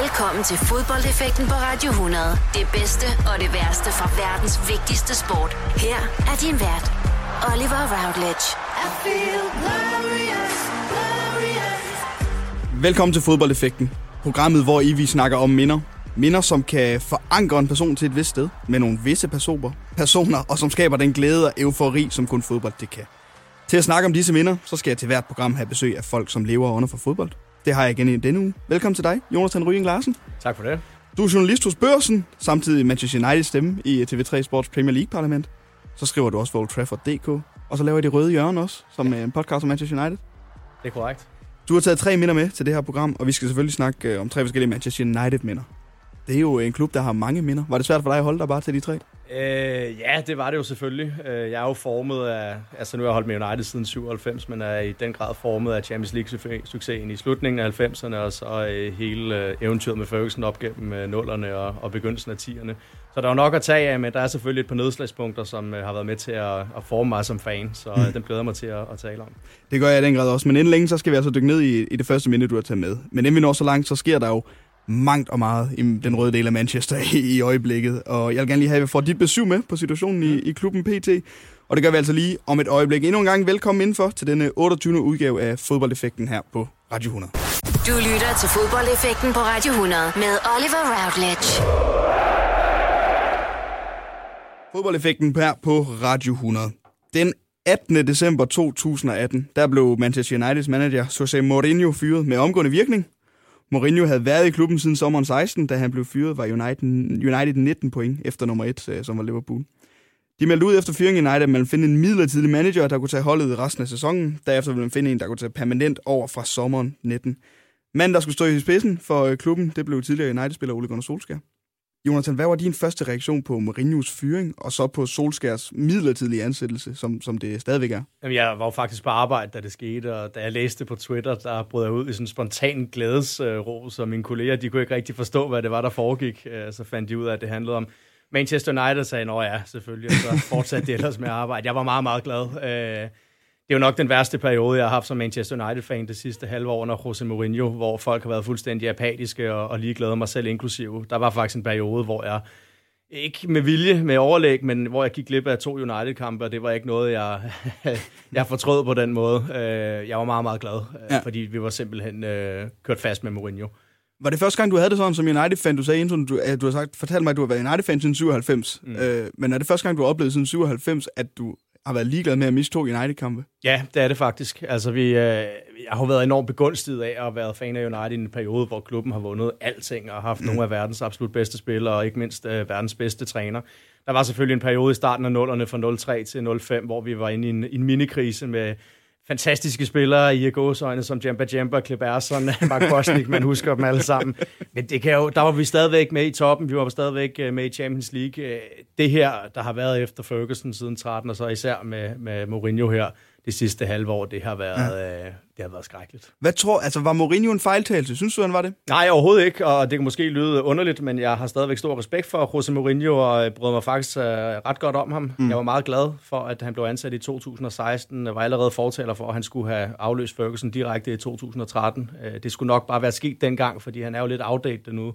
Velkommen til fodboldeffekten på Radio 100. Det bedste og det værste fra verdens vigtigste sport. Her er din vært, Oliver Routledge. I feel glorious, glorious. Velkommen til fodboldeffekten. Programmet, hvor I vi snakker om minder. Minder, som kan forankre en person til et vist sted med nogle visse personer, personer og som skaber den glæde og eufori, som kun fodbold det kan. Til at snakke om disse minder, så skal jeg til hvert program have besøg af folk, som lever under for fodbold. Det har jeg igen i denne uge. Velkommen til dig, Jonathan Ryging Larsen. Tak for det. Du er journalist hos Børsen, samtidig Manchester United stemme i TV3 Sports Premier League Parlament. Så skriver du også for Old Trafford.dk, og så laver jeg Det Røde Hjørne også, som er en podcast om Manchester United. Det er korrekt. Du har taget tre minder med til det her program, og vi skal selvfølgelig snakke øh, om tre forskellige Manchester United-minder. Det er jo en klub, der har mange minder. Var det svært for dig at holde dig bare til de tre? Øh, ja, det var det jo selvfølgelig. Øh, jeg er jo formet af, altså nu har jeg holdt med United siden 97, men er i den grad formet af Champions League-succesen i slutningen af 90'erne, og så øh, hele eventyret med Ferguson op gennem nullerne og, og begyndelsen af 10'erne. Så der er jo nok at tage af, men der er selvfølgelig et par nedslagspunkter, som har været med til at, at forme mig som fan, så mm. den glæder mig til at, at tale om. Det gør jeg i den grad også, men inden længe, så skal vi altså dykke ned i, i det første minde, du har taget med. Men inden vi når så langt, så sker der jo mangt og meget i den røde del af Manchester i, i øjeblikket. Og jeg vil gerne lige have, at vi får dit besøg med på situationen i, i klubben PT. Og det gør vi altså lige om et øjeblik. Endnu en gang velkommen indenfor til denne 28. udgave af Fodboldeffekten her på Radio 100. Du lytter til Fodboldeffekten på Radio 100 med Oliver Routledge. Fodboldeffekten her på Radio 100. Den 18. december 2018, der blev Manchester Uniteds manager Jose Mourinho fyret med omgående virkning. Mourinho havde været i klubben siden sommeren 16, da han blev fyret, var United, United 19 point efter nummer 1, øh, som var Liverpool. De meldte ud efter fyringen United, at man ville finde en midlertidig manager, der kunne tage holdet resten af sæsonen. Derefter ville man finde en, der kunne tage permanent over fra sommeren 19. Manden, der skulle stå i spidsen for øh, klubben, det blev tidligere United-spiller Ole Gunnar Solskjaer. Jonathan, hvad var din første reaktion på Mourinhos fyring, og så på Solskærs midlertidige ansættelse, som, som det stadigvæk er? Jamen, jeg var jo faktisk på arbejde, da det skete, og da jeg læste på Twitter, der brød jeg ud i sådan en spontan glædesros, og mine kolleger, de kunne ikke rigtig forstå, hvad det var, der foregik. Øh, så fandt de ud af, at det handlede om Manchester United, sagde, nå ja, selvfølgelig, og så fortsatte det ellers med at arbejde. Jeg var meget, meget glad. Øh, det er jo nok den værste periode, jeg har haft som Manchester United-fan det sidste halve år under Jose Mourinho, hvor folk har været fuldstændig apatiske og, og ligeglade mig selv inklusive. Der var faktisk en periode, hvor jeg ikke med vilje, med overlæg, men hvor jeg gik glip af to United-kampe, og det var ikke noget, jeg, jeg fortrød på den måde. Øh, jeg var meget, meget glad, øh, ja. fordi vi var simpelthen øh, kørt fast med Mourinho. Var det første gang, du havde det sådan som United-fan? Du sagde inden, du, du har sagt, fortalt mig, at du har været United-fan siden 97. Mm. Øh, men er det første gang, du har oplevet siden 97, at du har været ligeglad med at miste to United-kampe. Ja, det er det faktisk. Altså, vi, øh, jeg har været enormt begunstiget af at have været fan af United i en periode, hvor klubben har vundet alting og haft mm. nogle af verdens absolut bedste spillere, og ikke mindst øh, verdens bedste træner. Der var selvfølgelig en periode i starten af nullerne fra 03 til 05, hvor vi var inde i en, en minikrise med fantastiske spillere i gåsøjne, som Jamba Jamba, Klip Ersson, Mark Bosnik, man husker dem alle sammen. Men det kan jo, der var vi stadigvæk med i toppen, vi var stadigvæk øh, med i Champions League. Øh, det her, der har været efter Ferguson siden 13, og så især med, med Mourinho her, det sidste halve år, det har været, ja. øh, det har været skrækkeligt. Hvad tror, altså var Mourinho en fejltagelse? Synes du, han var det? Nej, overhovedet ikke, og det kan måske lyde underligt, men jeg har stadigvæk stor respekt for Jose Mourinho, og brød mig faktisk uh, ret godt om ham. Mm. Jeg var meget glad for, at han blev ansat i 2016. Jeg var allerede fortaler for, at han skulle have afløst Ferguson direkte i 2013. Uh, det skulle nok bare være sket dengang, fordi han er jo lidt outdated nu.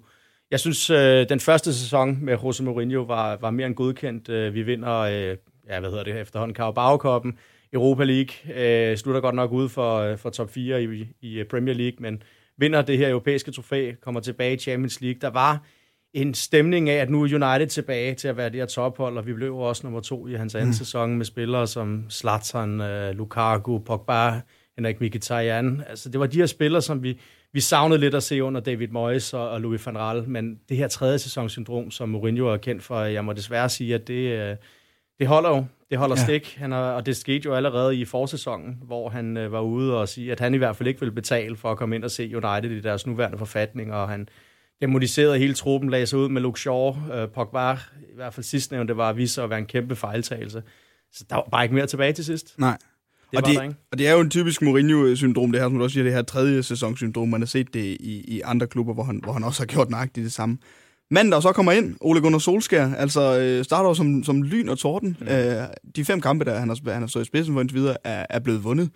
Jeg synes, uh, den første sæson med Jose Mourinho var, var mere end godkendt. Uh, vi vinder, uh, ja, hvad hedder det efterhånden, Carabao-koppen Europa League. Øh, slutter godt nok ud for, øh, for top 4 i, i Premier League, men vinder det her europæiske trofæ, kommer tilbage i Champions League. Der var en stemning af, at nu er United tilbage til at være det her tophold, og vi blev også nummer to i hans anden mm. sæson med spillere som Zlatan, uh, Lukaku, Pogba, Henrik Mkhitaryan. Altså, det var de her spillere, som vi, vi savnede lidt at se under David Moyes og, og Louis van Gaal, men det her tredje sæsonsyndrom, som Mourinho er kendt for, jeg må desværre sige, at det, uh, det holder jo. Det holder ja. stik, han har, og det skete jo allerede i forsæsonen, hvor han øh, var ude og sige, at han i hvert fald ikke ville betale for at komme ind og se United i deres nuværende forfatning, og han demoniserede hele truppen, lagde sig ud med Luke Shaw, øh, Pogba, i hvert fald sidstnævnte var at vise sig at være en kæmpe fejltagelse. Så der var bare ikke mere tilbage til sidst. Nej. Det og, det, og det er jo en typisk Mourinho-syndrom, det her, som du også siger, det her tredje sæsonsyndrom. Man har set det i, i andre klubber, hvor han, hvor han også har gjort nøjagtigt det samme. Manden, der så kommer ind, Ole Gunnar Solskær, altså øh, starter som, som lyn og torden. Mm. Øh, de fem kampe, der han har, han har stået i spidsen for indtil videre, er, er blevet vundet.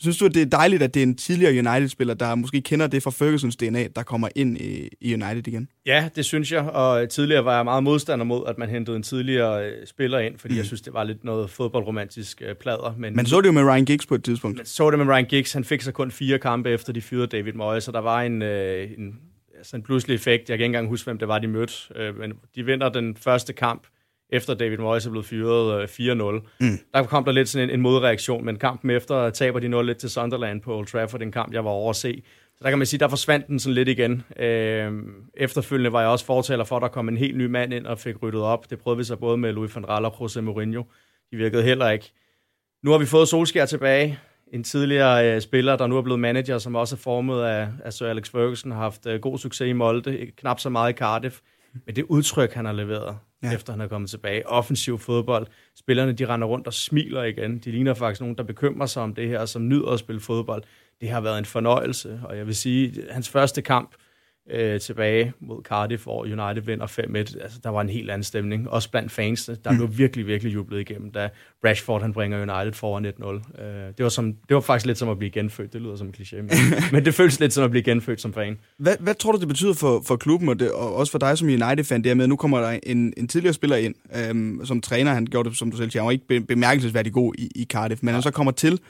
Synes du, at det er dejligt, at det er en tidligere United-spiller, der måske kender det fra Fergusons DNA, der kommer ind i, i United igen? Ja, det synes jeg, og tidligere var jeg meget modstander mod, at man hentede en tidligere øh, spiller ind, fordi mm. jeg synes, det var lidt noget fodboldromantisk øh, plader. Men man så det jo med Ryan Giggs på et tidspunkt. Man så det med Ryan Giggs, han fik så kun fire kampe efter de fyrede David Moyes, så der var en, øh, en altså en pludselig effekt. Jeg kan ikke engang huske, hvem det var, de mødte, men de vinder den første kamp, efter David Moyes er blevet fyret 4-0. Mm. Der kom der lidt sådan en, en modreaktion, men kampen efter taber de 0-1 til Sunderland på Old Trafford, en kamp, jeg var over at se. Så der kan man sige, der forsvandt den sådan lidt igen. Øh, efterfølgende var jeg også fortaler for, at der kom en helt ny mand ind og fik ryddet op. Det prøvede vi så både med Louis van Gaal og José Mourinho. De virkede heller ikke. Nu har vi fået Solskjaer tilbage. En tidligere øh, spiller, der nu er blevet manager, som også er formet af, af Sir Alex Ferguson, har haft øh, god succes i Molde, knap så meget i Cardiff. Men det udtryk, han har leveret, ja. efter han er kommet tilbage. Offensiv fodbold. Spillerne, de render rundt og smiler igen. De ligner faktisk nogen, der bekymrer sig om det her, som nyder at spille fodbold. Det har været en fornøjelse, og jeg vil sige, hans første kamp, øh, tilbage mod Cardiff, hvor United vinder 5-1. Altså, der var en helt anden stemning. Også blandt fansene. Der mm. blev virkelig, virkelig jublet igennem, da Rashford han bringer United foran 1-0. Øh, det, var som, det var faktisk lidt som at blive genfødt. Det lyder som en kliché, men, men det føles lidt som at blive genfødt som fan. Hvad, hvad tror du, det betyder for, for klubben, og, det, og også for dig som United-fan, det med, at nu kommer der en, en tidligere spiller ind, øhm, som træner. Han gjorde det, som du selv siger, han var ikke bemærkelsesværdig god i, i Cardiff, men ja. han så kommer til,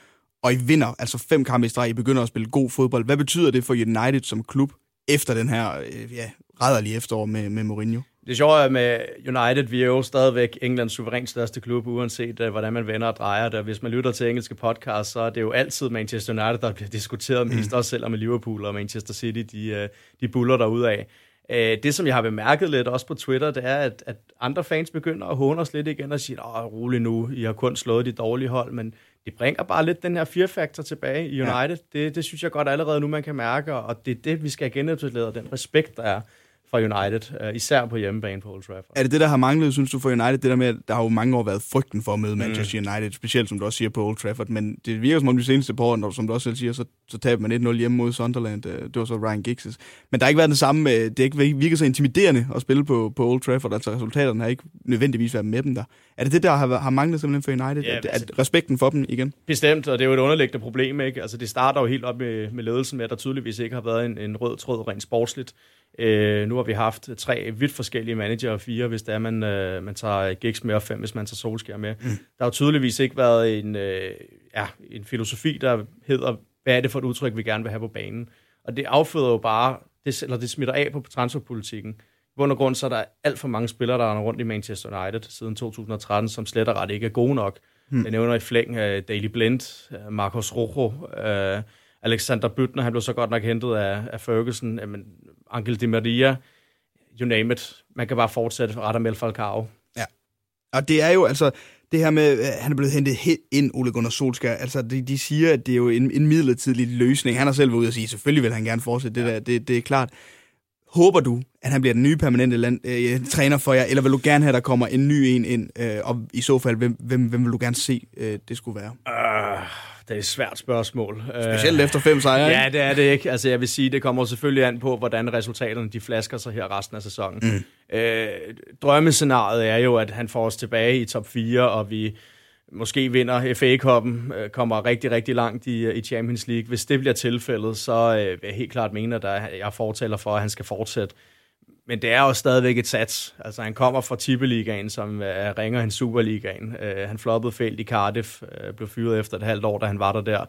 og I vinder altså fem kampe i streg, I begynder at spille god fodbold. Hvad betyder det for United som klub efter den her øh, ja, rædderlige efterår med, med Mourinho. Det sjove er med United, vi er jo stadigvæk Englands suverænt største klub, uanset uh, hvordan man vender og drejer det. Hvis man lytter til engelske podcasts, så er det jo altid Manchester United, der bliver diskuteret mest, mm. også selvom Liverpool og Manchester City, de, uh, de buller derudad. Uh, det, som jeg har bemærket lidt også på Twitter, det er, at, at andre fans begynder at håne os lidt igen og sige, åh, rolig nu, I har kun slået de dårlige hold, men det bringer bare lidt den her fear-faktor tilbage i United. Ja. Det, det synes jeg godt allerede nu, man kan mærke, og det er det, vi skal genetablere, den respekt, der er for United, uh, især på hjemmebane på Old Trafford. Er det det, der har manglet, synes du, for United? Det der med, at der har jo mange år været frygten for at møde mm. Manchester mm. United, specielt som du også siger på Old Trafford, men det virker som om de seneste par år, når, som du også selv siger, så, så taber man 1-0 hjemme mod Sunderland. Øh, det var så Ryan Giggs. Men der har ikke været den samme, det har ikke virket så intimiderende at spille på, på Old Trafford, altså resultaterne har ikke nødvendigvis været med dem der. Er det det, der har, har manglet simpelthen for United? Ja, at, at respekten for dem igen? Bestemt, og det er jo et underliggende problem, ikke? Altså det starter jo helt op med, med ledelsen med, at der tydeligvis ikke har været en, en rød tråd rent sportsligt. Øh, nu har vi haft tre vidt forskellige manager, og fire, hvis det er, man, øh, man tager Giggs med, og fem, hvis man tager Solskjaer med. Mm. Der har tydeligvis ikke været en, øh, ja, en filosofi, der hedder, hvad er det for et udtryk, vi gerne vil have på banen. Og det afføder jo bare, det, eller det smitter af på transferpolitikken. I bund og grund så er der alt for mange spillere, der er rundt i Manchester United siden 2013, som slet og ret ikke er gode nok. Mm. Jeg nævner i flæng uh, Daily Blind, uh, Marcos Rojo, uh, Alexander Büttner, han blev så godt nok hentet af, af Ferguson, men Angel Di Maria, you name it. Man kan bare fortsætte for Radamel Falcao. Ja, og det er jo altså, det her med, at han er blevet hentet helt ind, Ole Gunnar Solskjaer, altså de, de siger, at det er jo en, en midlertidig løsning. Han har selv været ude og sige, selvfølgelig vil han gerne fortsætte det ja. der, det, det er klart. Håber du, at han bliver den nye permanente land, øh, træner for jer, eller vil du gerne have, at der kommer en ny en ind, øh, og i så fald, hvem, hvem, hvem vil du gerne se, øh, det skulle være? Uh, det er et svært spørgsmål. Specielt uh, efter fem sejre, Ja, det er det ikke. Altså, jeg vil sige, det kommer selvfølgelig an på, hvordan resultaterne de flasker sig her resten af sæsonen. Mm. Uh, drømmescenariet er jo, at han får os tilbage i top 4, og vi måske vinder FA-koppen, øh, kommer rigtig, rigtig langt i, øh, i Champions League. Hvis det bliver tilfældet, så øh, vil jeg helt klart mene, at der, jeg fortæller for, at han skal fortsætte. Men det er jo stadigvæk et sats. Altså, han kommer fra Tippeligaen, som er ringer en Superligaen. han floppede fælt i Cardiff, blev fyret efter et halvt år, da han var der der.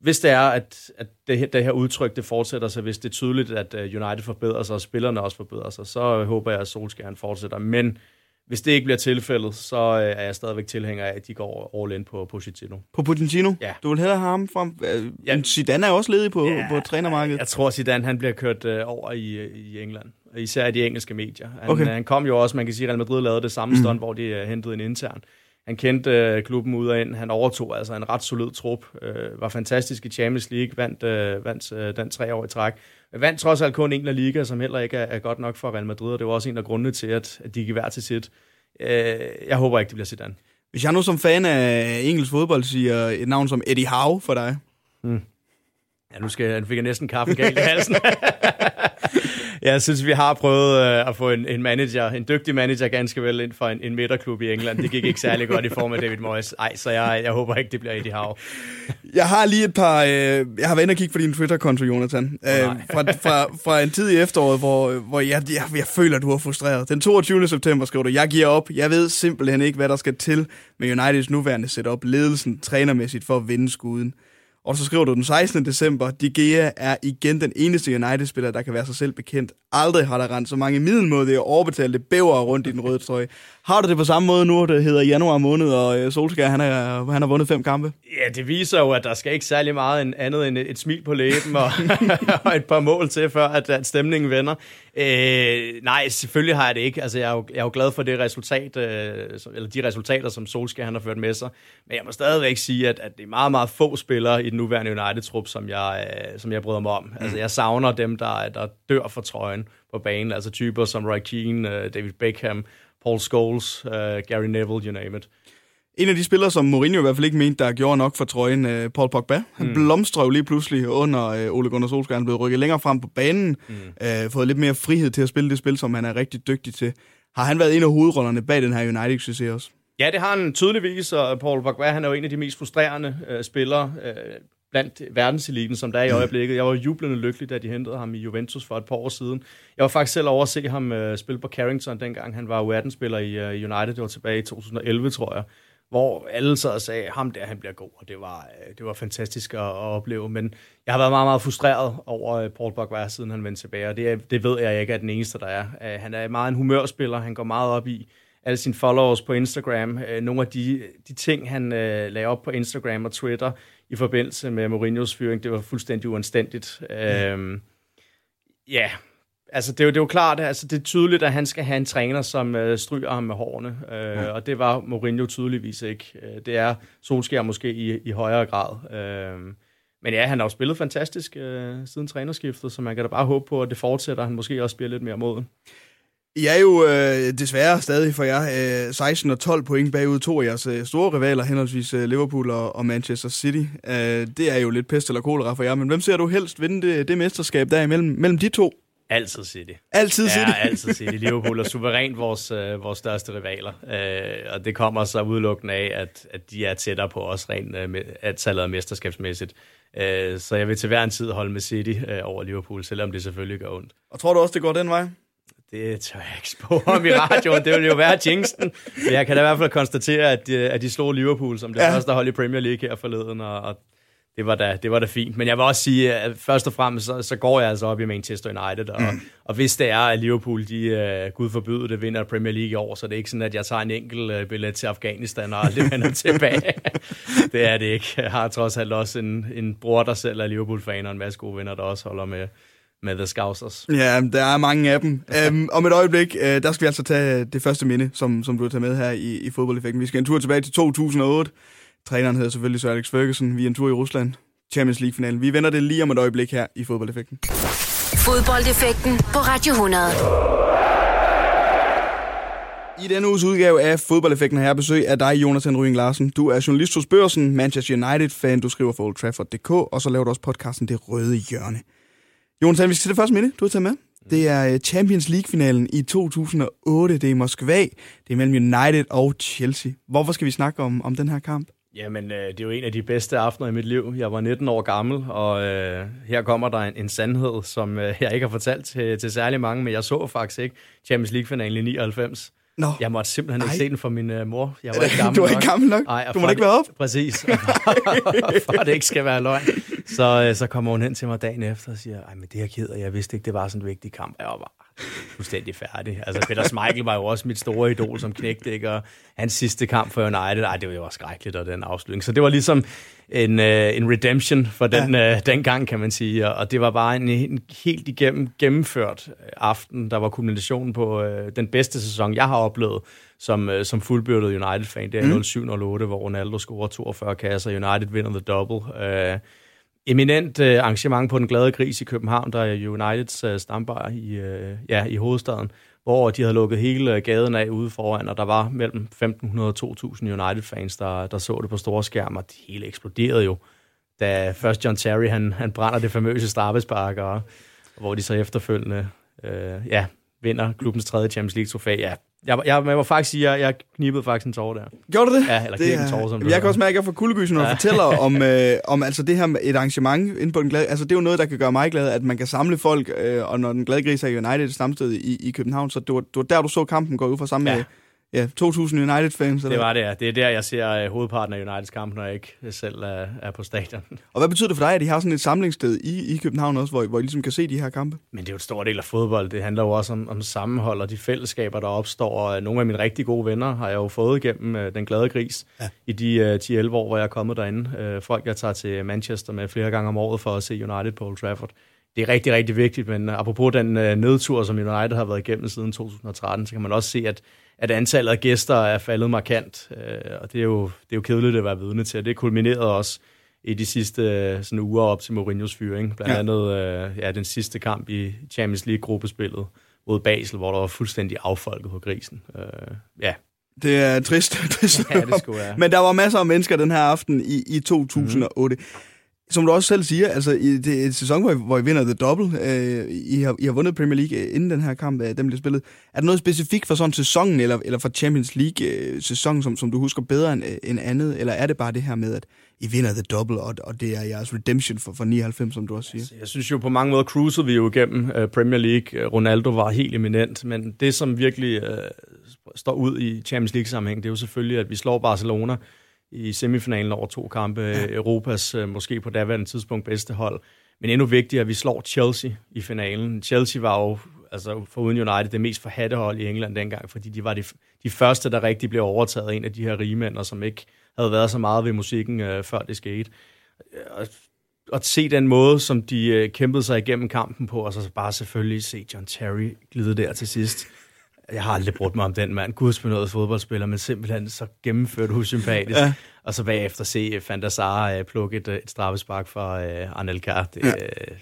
Hvis det er, at, at det, det her udtryk det fortsætter sig, hvis det er tydeligt, at United forbedrer sig, og spillerne også forbedrer sig, så håber jeg, at Solskjaer fortsætter. Men hvis det ikke bliver tilfældet, så øh, er jeg stadigvæk tilhænger af, at de går all in på Pochettino. På Pochettino? Ja. Du vil hellere have ham frem? Øh, ja. Zidane er også ledig på, ja, på trænermarkedet. Jeg tror, Zidane han bliver kørt øh, over i, i England. Især i de engelske medier. Han, okay. han kom jo også, man kan sige, at Real Madrid lavede det samme mm. stunt, hvor de uh, hentede en intern. Han kendte øh, klubben ud og ind. Han overtog altså en ret solid trup. Øh, var fantastisk i Champions League. Vandt, øh, vandt øh, den tre år i træk. Men vandt trods alt kun en af liga, som heller ikke er, er godt nok for Real Madrid. Og det var også en af grundene til, at, at de gik hver til sit. Øh, jeg håber ikke, det bliver Zidane. Hvis jeg nu som fan af engelsk fodbold siger et navn som Eddie Howe for dig. Hmm. Ja, nu skal jeg, fik jeg næsten kaffe galt i halsen. jeg synes, vi har prøvet øh, at få en, en manager, en dygtig manager ganske vel ind for en, en midterklub i England. Det gik ikke særlig godt i form af David Moyes. Ej, så jeg, jeg håber ikke, det bliver Eddie Howe. Jeg har lige et par... Øh, jeg har været inde og kigge på din Twitter-konto, Jonathan. Øh, fra, fra, fra en tid i efteråret, hvor, hvor jeg, jeg, jeg føler, at du er frustreret. Den 22. september skriver du, jeg giver op. Jeg ved simpelthen ikke, hvad der skal til med Uniteds nuværende setup, ledelsen, trænermæssigt for at vinde skuden. Og så skriver du den 16. december, De Gea er igen den eneste United-spiller, der kan være sig selv bekendt. Aldrig har der rent så mange middelmådige og overbetalte bæver rundt i den røde trøje. Har du det på samme måde nu, det hedder januar måned, og øh, Solskjaer, han, er, han har vundet fem kampe? Ja, det viser jo, at der skal ikke særlig meget en andet end et smil på læben og, og et par mål til, før at, at stemningen vender. Øh, nej, selvfølgelig har jeg det ikke. Altså, jeg er jo, jeg er jo glad for det resultat, øh, eller de resultater, som Solskjaer han har ført med sig. Men jeg må stadigvæk sige, at, at det er meget, meget få spillere i den nuværende United-trup, som jeg, øh, som jeg bryder mig om. Altså, jeg savner dem, der, der dør for trøjen på banen. Altså typer som Roy Keane, øh, David Beckham, Paul Scholes, uh, Gary Neville, you name it. En af de spillere, som Mourinho i hvert fald ikke mente, der gjorde nok for trøjen, uh, Paul Pogba. Han mm. blomstrede jo lige pludselig under uh, Ole Gunnar Solskjaer. Han blev rykket længere frem på banen, mm. uh, fået lidt mere frihed til at spille det spil, som han er rigtig dygtig til. Har han været en af hovedrollerne bag den her United-succes også? Ja, det har han tydeligvis, og Paul Pogba han er jo en af de mest frustrerende uh, spillere uh, blandt verdenseliten, som der er i øjeblikket. Jeg var jublende lykkelig, da de hentede ham i Juventus for et par år siden. Jeg var faktisk selv over at se ham uh, spille på Carrington, dengang han var U18-spiller i uh, United. Det var tilbage i 2011, tror jeg. Hvor alle sad og sagde, ham der, han bliver god. Og det var, uh, det var fantastisk at, at opleve. Men jeg har været meget, meget frustreret over uh, Paul Pogba, siden han vendte tilbage. Og det, det ved jeg ikke er den eneste, der er. Uh, han er meget en humørspiller. Han går meget op i alle sine followers på Instagram. Nogle af de, de ting, han lagde op på Instagram og Twitter, i forbindelse med Mourinhos fyring. Det var fuldstændig uanstændigt. Mm. Øhm, ja, altså det er, jo, det er jo klart, altså det er tydeligt, at han skal have en træner, som øh, stryger ham med hårene, øh, ja. og det var Mourinho tydeligvis ikke. Øh, det er Solskjaer måske i, i højere grad. Øh, men ja, han har jo spillet fantastisk øh, siden trænerskiftet, så man kan da bare håbe på, at det fortsætter, han måske også bliver lidt mere moden. I er jo øh, desværre stadig for jer øh, 16 og 12 point bagud to af jeres øh, store rivaler, henholdsvis øh, Liverpool og, og Manchester City. Øh, det er jo lidt pest eller kolera for jer, men hvem ser du helst vinde det, det mesterskab der imellem mellem de to? Altid City. Altid City? Ja, altid City. Liverpool er suverænt vores, øh, vores største rivaler. Øh, og det kommer så udelukkende af, at, at de er tættere på os rent øh, at tallet mesterskabsmæssigt. Øh, så jeg vil til hver en tid holde med City øh, over Liverpool, selvom det selvfølgelig gør ondt. Og tror du også, det går den vej? Det tør jeg ikke spå om i radioen. Det vil jo være jinxen. Men jeg kan da i hvert fald konstatere, at de, at de slog Liverpool som det ja. første hold i Premier League her forleden, og, og det var, da, det var da fint. Men jeg vil også sige, at først og fremmest, så, så går jeg altså op i Manchester United. Og, mm. og hvis det er, at Liverpool, de, uh, gud forbyde det, vinder Premier League i år, så det er ikke sådan, at jeg tager en enkelt uh, billet til Afghanistan og aldrig vender tilbage. det er det ikke. Jeg har trods alt også en, en bror, der selv er Liverpool-fan, og en masse gode venner, der også holder med, med The Scousers. Ja, der er mange af dem. um, om et øjeblik, uh, der skal vi altså tage det første minde, som, som du har taget med her i, i fodboldeffekten. Vi skal en tur tilbage til 2008. Træneren hedder selvfølgelig Sir Alex Ferguson. Vi er en tur i Rusland. Champions League-finalen. Vi vender det lige om et øjeblik her i fodboldeffekten. Fodboldeffekten på Radio 100. I denne uges udgave af Fodboldeffekten har jeg besøg af dig, Jonathan Ryen Larsen. Du er journalist hos Børsen, Manchester United-fan, du skriver for Old Trafford.dk, og så laver du også podcasten Det Røde Hjørne. Jonathan, vi skal til det første minde, du har taget med. Det er øh, Champions League-finalen i 2008. Det er i Moskva. Det er mellem United og Chelsea. Hvorfor skal vi snakke om, om den her kamp? Jamen, øh, det er jo en af de bedste aftener i mit liv. Jeg var 19 år gammel, og øh, her kommer der en, en sandhed, som øh, jeg ikke har fortalt til, til særlig mange, men jeg så faktisk ikke Champions League-finalen i 99. Nå. Jeg måtte simpelthen ikke Ej. se den for min uh, mor. Jeg var ikke gammel du var ikke gammel nok? Ej, du må ikke være op? Præcis. for at det ikke skal være løgn. Så, uh, så kommer hun hen til mig dagen efter og siger, ej, men det er jeg ked af. Jeg vidste ikke, det var sådan en vigtig kamp. Jeg var fuldstændig færdig. Altså, Peter Schmeichel var jo også mit store idol som knægte, og hans sidste kamp for United, ej, det var jo skrækkeligt, og den afslutning. Så det var ligesom en, uh, en redemption for den, ja. uh, den gang, kan man sige. Og det var bare en, en helt igennem gennemført aften, der var kulminationen på uh, den bedste sæson, jeg har oplevet som, uh, som fuldbyrdet United-fan. Det er mm. 07-08, hvor Ronaldo scorer 42 kasser, United vinder the double. Uh, eminent uh, arrangement på den glade gris i København, der er Uniteds uh, stambar i, uh, ja, i hovedstaden, hvor de havde lukket hele gaden af ude foran, og der var mellem 1.500 og 2.000 United-fans, der, der så det på store skærm, og det hele eksploderede jo, da først John Terry, han, han brænder det famøse straffespark, og hvor de så efterfølgende øh, ja, vinder klubbens tredje Champions League-trofæ. Ja, jeg, jeg, jeg må faktisk sige, at jeg, jeg knippede faktisk en tårer der. Gjorde du det? Ja, eller det, en tårer, som Jeg kan også mærke, at jeg får kuldegysen, når ja. fortæller om, øh, om altså det her med et arrangement inde på den glade. Altså det er jo noget, der kan gøre mig glad, at man kan samle folk, øh, og når den glade gris er United et stamsted i, i København, så det var, det var der, du så kampen gå ud fra sammen ja. med Ja, 2000 United-fans. Det var det, ja. Det er der, jeg ser uh, hovedparten af Uniteds kamp, når jeg ikke selv er, er på stadion. Og hvad betyder det for dig, at de har sådan et samlingssted i, i København også, hvor, hvor I ligesom kan se de her kampe? Men det er jo en stor del af fodbold. Det handler jo også om, om sammenhold og de fællesskaber, der opstår. Og nogle af mine rigtig gode venner har jeg jo fået igennem uh, Den Glade Gris ja. i de uh, 10-11 år, hvor jeg er kommet derinde. Uh, folk, jeg tager til Manchester med flere gange om året for at se United på Old Trafford det er rigtig, rigtig vigtigt, men apropos den uh, nedtur, som United har været igennem siden 2013, så kan man også se, at at antallet af gæster er faldet markant, øh, og det er, jo, det er jo kedeligt at være vidne til, og det kulminerede også i de sidste øh, sådan, uger op til Mourinho's fyring. Blandt ja. andet øh, ja, den sidste kamp i Champions League-gruppespillet mod Basel, hvor der var fuldstændig affolket på grisen. Øh, ja. Det er trist. trist ja, det skulle være. Men der var masser af mennesker den her aften i, i 2008. Mm som du også selv siger, altså i det er et sæson, hvor I, hvor I vinder The Double. Øh, I, har, I har vundet Premier League øh, inden den her kamp, øh, den blev spillet. Er der noget specifikt for sådan sæsonen, eller, eller for Champions League-sæsonen, øh, som, som du husker bedre end, øh, end andet? Eller er det bare det her med, at I vinder The Double, og, og det er jeres redemption for, for 99, som du også siger? Altså, jeg synes jo på mange måder, cruisede vi jo igennem øh, Premier League. Ronaldo var helt eminent, men det, som virkelig øh, står ud i Champions League-sammenhæng, det er jo selvfølgelig, at vi slår Barcelona i semifinalen over to kampe. Ja. Europas øh, måske på daværende tidspunkt bedste hold. Men endnu vigtigere, at vi slår Chelsea i finalen. Chelsea var jo altså for uden United det mest forhatte hold i England dengang, fordi de var de, de første, der rigtig blev overtaget af en af de her rigmænd, som ikke havde været så meget ved musikken, øh, før det skete. Og, at se den måde, som de øh, kæmpede sig igennem kampen på, og så bare selvfølgelig se John Terry glide der til sidst. Jeg har aldrig brugt mig om den mand. Gudsbenået fodboldspiller, men simpelthen så gennemført usympatisk. Ja. Og så bagefter se Fantasara uh, plukke et, et straffespark fra uh, Anelka. Det, ja. Uh,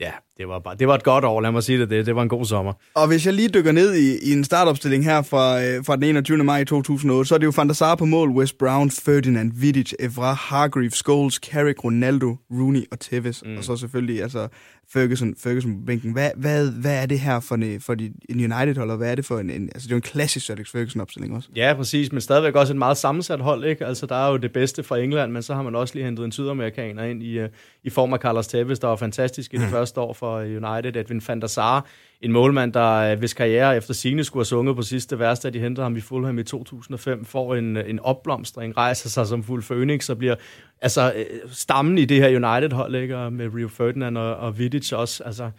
ja, det var, bare, det var et godt år, lad mig sige det, det. Det var en god sommer. Og hvis jeg lige dykker ned i, i en startopstilling her fra, øh, fra den 21. maj 2008, så er det jo Fantasar på mål, West Brown, Ferdinand, Vidic, Evra, Hargreaves, Scholes, Carrick, Ronaldo, Rooney og Tevez. Mm. Og så selvfølgelig altså Ferguson, Ferguson på bænken. Hvad, hvad, hvad er det her for, en, for en United-hold, og hvad er det for en, en... Altså, det er jo en klassisk Alex Ferguson-opstilling også. Ja, præcis, men stadigvæk også et meget sammensat hold, ikke? Altså, der er jo det bedste fra England, men så har man også lige hentet en sydamerikaner ind i, uh, i form af Carlos Tevez, der var fantastisk i det mm. første år for United. Edwin van der Sar, en målmand, der øh, hvis karriere efter sine skulle have sunget på sidste værste, at de hentede ham i Fulham i 2005, får en, en opblomstring, rejser sig som fuld Phoenix og bliver altså, øh, stammen i det her United-hold, ikke? med Rio Ferdinand og, og Vidic også. Altså,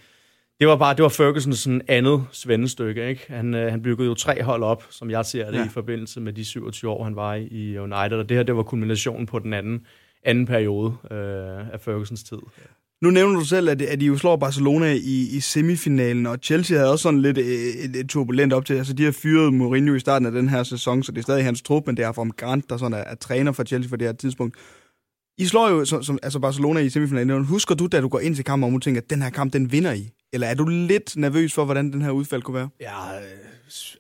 det var bare, det var Fergusons sådan andet svendestykke, ikke? Han, øh, han byggede jo tre hold op, som jeg ser det, ja. i forbindelse med de 27 år, han var i, i United, og det her, det var kulminationen på den anden, anden periode øh, af Fergusons tid. Nu nævner du selv, at, at de jo slår Barcelona i, i semifinalen, og Chelsea havde også sådan lidt et, et, et turbulent op til. Altså, de har fyret Mourinho i starten af den her sæson, så det er stadig hans trup, men det er fra Grant, der sådan er, er træner for Chelsea for det her tidspunkt. I slår jo som, som, altså Barcelona i semifinalen. Husker du, da du går ind til kampen, og du tænker, at den her kamp, den vinder I? Eller er du lidt nervøs for, hvordan den her udfald kunne være? Ja, øh,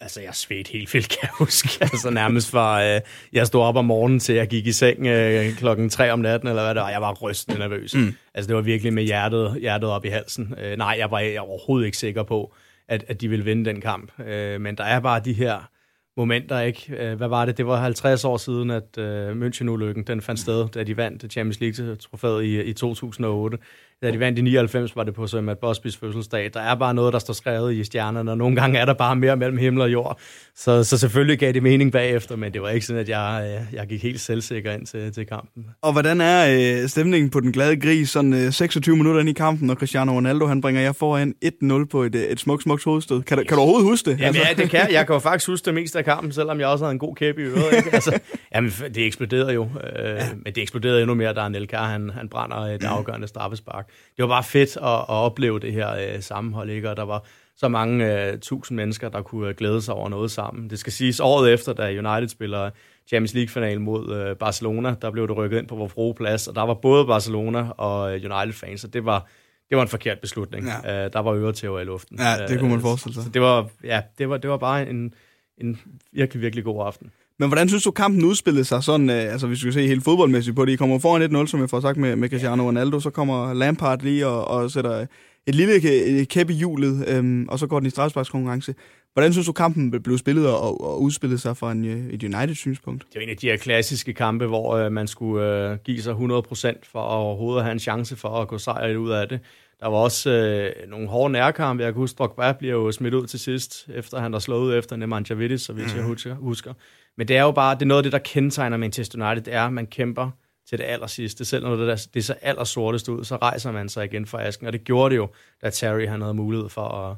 altså jeg svedte helt vildt, kan jeg huske. altså nærmest fra, øh, jeg stod op om morgenen til jeg gik i seng øh, klokken 3 om natten, eller hvad det var. Jeg var rystende nervøs. Mm. Altså det var virkelig med hjertet, hjertet op i halsen. Øh, nej, jeg var, jeg var overhovedet ikke sikker på, at, at de ville vinde den kamp. Øh, men der er bare de her momenter, ikke? Øh, hvad var det? Det var 50 år siden, at øh, München-ulykken den fandt sted, da de vandt Champions League-trofæet i, i 2008 da de vandt i 99, var det på Sir Matt Busbys fødselsdag. Der er bare noget, der står skrevet i stjernerne, og nogle gange er der bare mere mellem himmel og jord. Så, så selvfølgelig gav det mening bagefter, men det var ikke sådan, at jeg, øh, jeg gik helt selvsikker ind til, til kampen. Og hvordan er øh, stemningen på den glade gris, sådan øh, 26 minutter ind i kampen, når Cristiano Ronaldo han bringer jer foran 1-0 på et, øh, et smukt, smukt hovedstød? Kan, yes. kan du overhovedet huske det? Jamen, altså? ja, det kan jeg. kan jo faktisk huske det meste af kampen, selvom jeg også havde en god kæp i. Ikke? Altså, jamen, det eksploderede jo. Øh, ja. Men det eksploderede endnu mere, da Anelka han, han brænder et afgørende straffespark. Det var bare fedt at, at opleve det her øh, sammenhold, ikke? og der var så mange øh, tusind mennesker, der kunne øh, glæde sig over noget sammen. Det skal siges, året efter, da United spiller Champions League-final mod øh, Barcelona, der blev det rykket ind på vores plads, og der var både Barcelona og øh, United-fans, så det var, det var en forkert beslutning. Ja. Uh, der var øretæver i luften. Ja, det kunne man forestille sig. Så det var, ja, det var, det var bare en, en virkelig, virkelig god aften. Men hvordan synes du, kampen udspillede sig sådan, øh, altså hvis vi skal se helt fodboldmæssigt på det, I kommer foran 1-0, som jeg får sagt med, med Cristiano Ronaldo, så kommer Lampard lige og, og sætter et lille kæppe i hjulet, øhm, og så går den i strafsparkskonkurrence. Hvordan synes du, kampen blev spillet og, og udspillet sig fra en, et United-synspunkt? Det er en af de her klassiske kampe, hvor øh, man skulle øh, give sig 100% for at overhovedet have en chance for at gå sejr ud af det. Der var også øh, nogle hårde nærkampe. Jeg kan huske, Drogba bliver jo smidt ud til sidst, efter han har slået ud efter Nemanja Vidic, så vidt jeg mhm. husker. Men det er jo bare, det er noget af det, der kendetegner Manchester United, det er, at man kæmper til det allersidste. Selv når det, der, det er aller sortest ud, så rejser man sig igen fra asken. Og det gjorde det jo, da Terry han havde mulighed for at,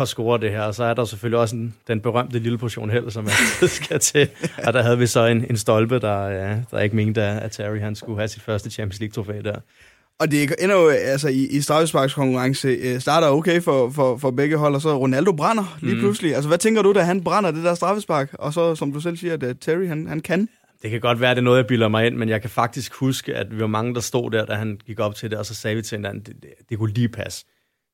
at score det her. Og så er der selvfølgelig også en, den berømte lille portion held, som man skal til. Og der havde vi så en, en stolpe, der, ja, der ikke mente, at Terry han skulle have sit første Champions League-trofæ der. Og det ender jo altså, i, i straffesparkskonkurrence øh, starter okay for, for, for begge hold, og så Ronaldo brænder lige mm. pludselig. Altså, hvad tænker du, da han brænder det der straffespark, og så, som du selv siger, at uh, Terry, han, han kan? Det kan godt være, at det er noget, jeg bilder mig ind, men jeg kan faktisk huske, at vi var mange, der stod der, da han gik op til det, og så sagde vi til hinanden, det, det, det kunne lige passe.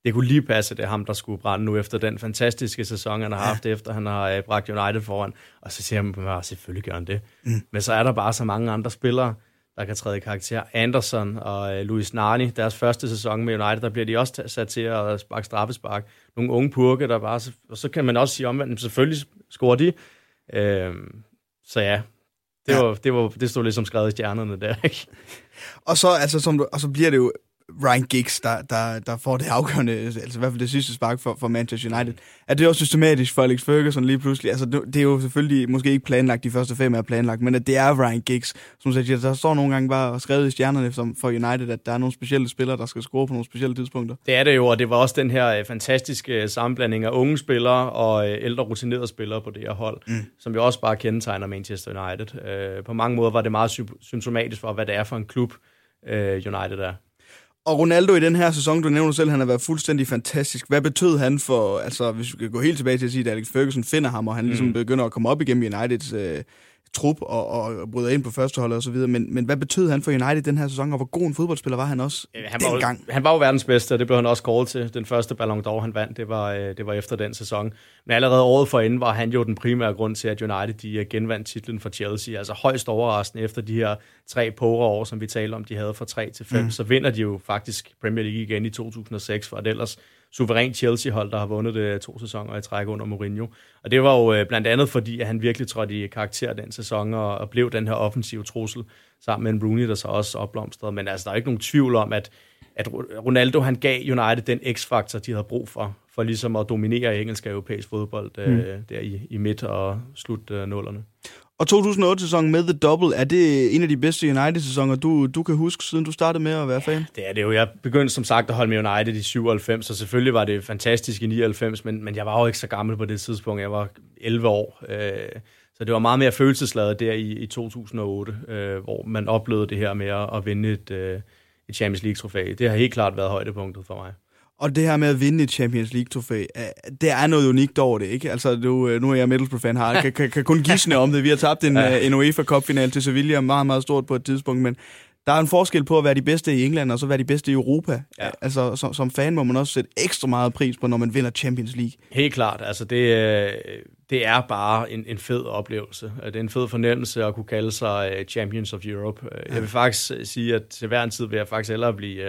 Det kunne lige passe, at det er ham, der skulle brænde nu efter den fantastiske sæson, han har haft, ja. efter han har uh, bragt United foran. Og så siger han, at selvfølgelig gør han det. Mm. Men så er der bare så mange andre spillere, der kan træde i karakter. Anderson og øh, Luis Nani, deres første sæson med United, der bliver de også sat til at sparke straffespark. Nogle unge purke, der bare... Og så kan man også sige omvendt, selvfølgelig scorer de. Øh, så ja, det, ja. Var, det, var, det stod ligesom skrevet i stjernerne der, ikke? Og så, altså, som du, og så bliver det jo Ryan Giggs, der, der, der får det afgørende, altså i hvert fald det sidste spark for, for Manchester United. Er det også systematisk for Alex Ferguson lige pludselig? Altså det er jo selvfølgelig måske ikke planlagt, de første fem er planlagt, men at det er Ryan Giggs, som siger, der står nogle gange bare skrevet i stjernerne som for United, at der er nogle specielle spillere, der skal score på nogle specielle tidspunkter. Det er det jo, og det var også den her øh, fantastiske sammenblanding af unge spillere og øh, ældre rutinerede spillere på det her hold, mm. som jo også bare kendetegner Manchester United. Øh, på mange måder var det meget symptomatisk for, hvad det er for en klub, United er. Og Ronaldo i den her sæson, du nævner selv, han har været fuldstændig fantastisk. Hvad betød han for, altså hvis vi kan gå helt tilbage til at sige, at Alex Ferguson finder ham, og han ligesom mm. begynder at komme op igennem Uniteds øh, trup og, og bryder ind på førsteholdet og så videre. Men, men hvad betød han for United den her sæson, og hvor god en fodboldspiller var han også han var, gang? Han var jo verdens bedste, og det blev han også kåret til. Den første Ballon d'Or, han vandt, det var, øh, det var efter den sæson. Men allerede året forinden var han jo den primære grund til, at United de øh, genvandt titlen for Chelsea. Altså højst overraskende efter de her tre poker år, som vi taler om, de havde fra 3 til 5. Mm. Så vinder de jo faktisk Premier League igen i 2006, for at ellers suverænt Chelsea-hold, der har vundet det to sæsoner i træk under Mourinho. Og det var jo øh, blandt andet fordi, at han virkelig trådte i karakter den sæson, og, og blev den her offensive trussel, sammen med en Rooney, der så også opblomstrede. Men altså, der er ikke nogen tvivl om, at, at Ronaldo han gav United den x-faktor, de havde brug for, for ligesom at dominere engelsk og europæisk fodbold øh, mm. der i, i midt- og slut øh, nullerne. Og 2008-sæsonen med The Double, er det en af de bedste United-sæsoner, du, du kan huske, siden du startede med at være fan? Ja, det er det jo. Jeg begyndte som sagt at holde med United i 97, så selvfølgelig var det fantastisk i 99, men, men jeg var jo ikke så gammel på det tidspunkt. Jeg var 11 år. Øh, så det var meget mere følelsesladet der i, i 2008, øh, hvor man oplevede det her med at, at vinde et, øh, et Champions League-trofæ. Det har helt klart været højdepunktet for mig. Og det her med at vinde et Champions League-trofæ, det er noget unikt over det, ikke? Altså, du, øh, nu er jeg Middlesbrough-fan her, kan, kan, kan kun gisne om det. Vi har tabt en, ja. Øh, en UEFA Cup-final til Sevilla, meget, meget stort på et tidspunkt, men der er en forskel på at være de bedste i England, og så være de bedste i Europa. Ja. Altså, som, som fan må man også sætte ekstra meget pris på, når man vinder Champions League. Helt klart. Altså, det, øh, det er bare en, en fed oplevelse. Det er en fed fornemmelse at kunne kalde sig Champions of Europe. Jeg vil faktisk sige, at til hver en tid vil jeg faktisk hellere blive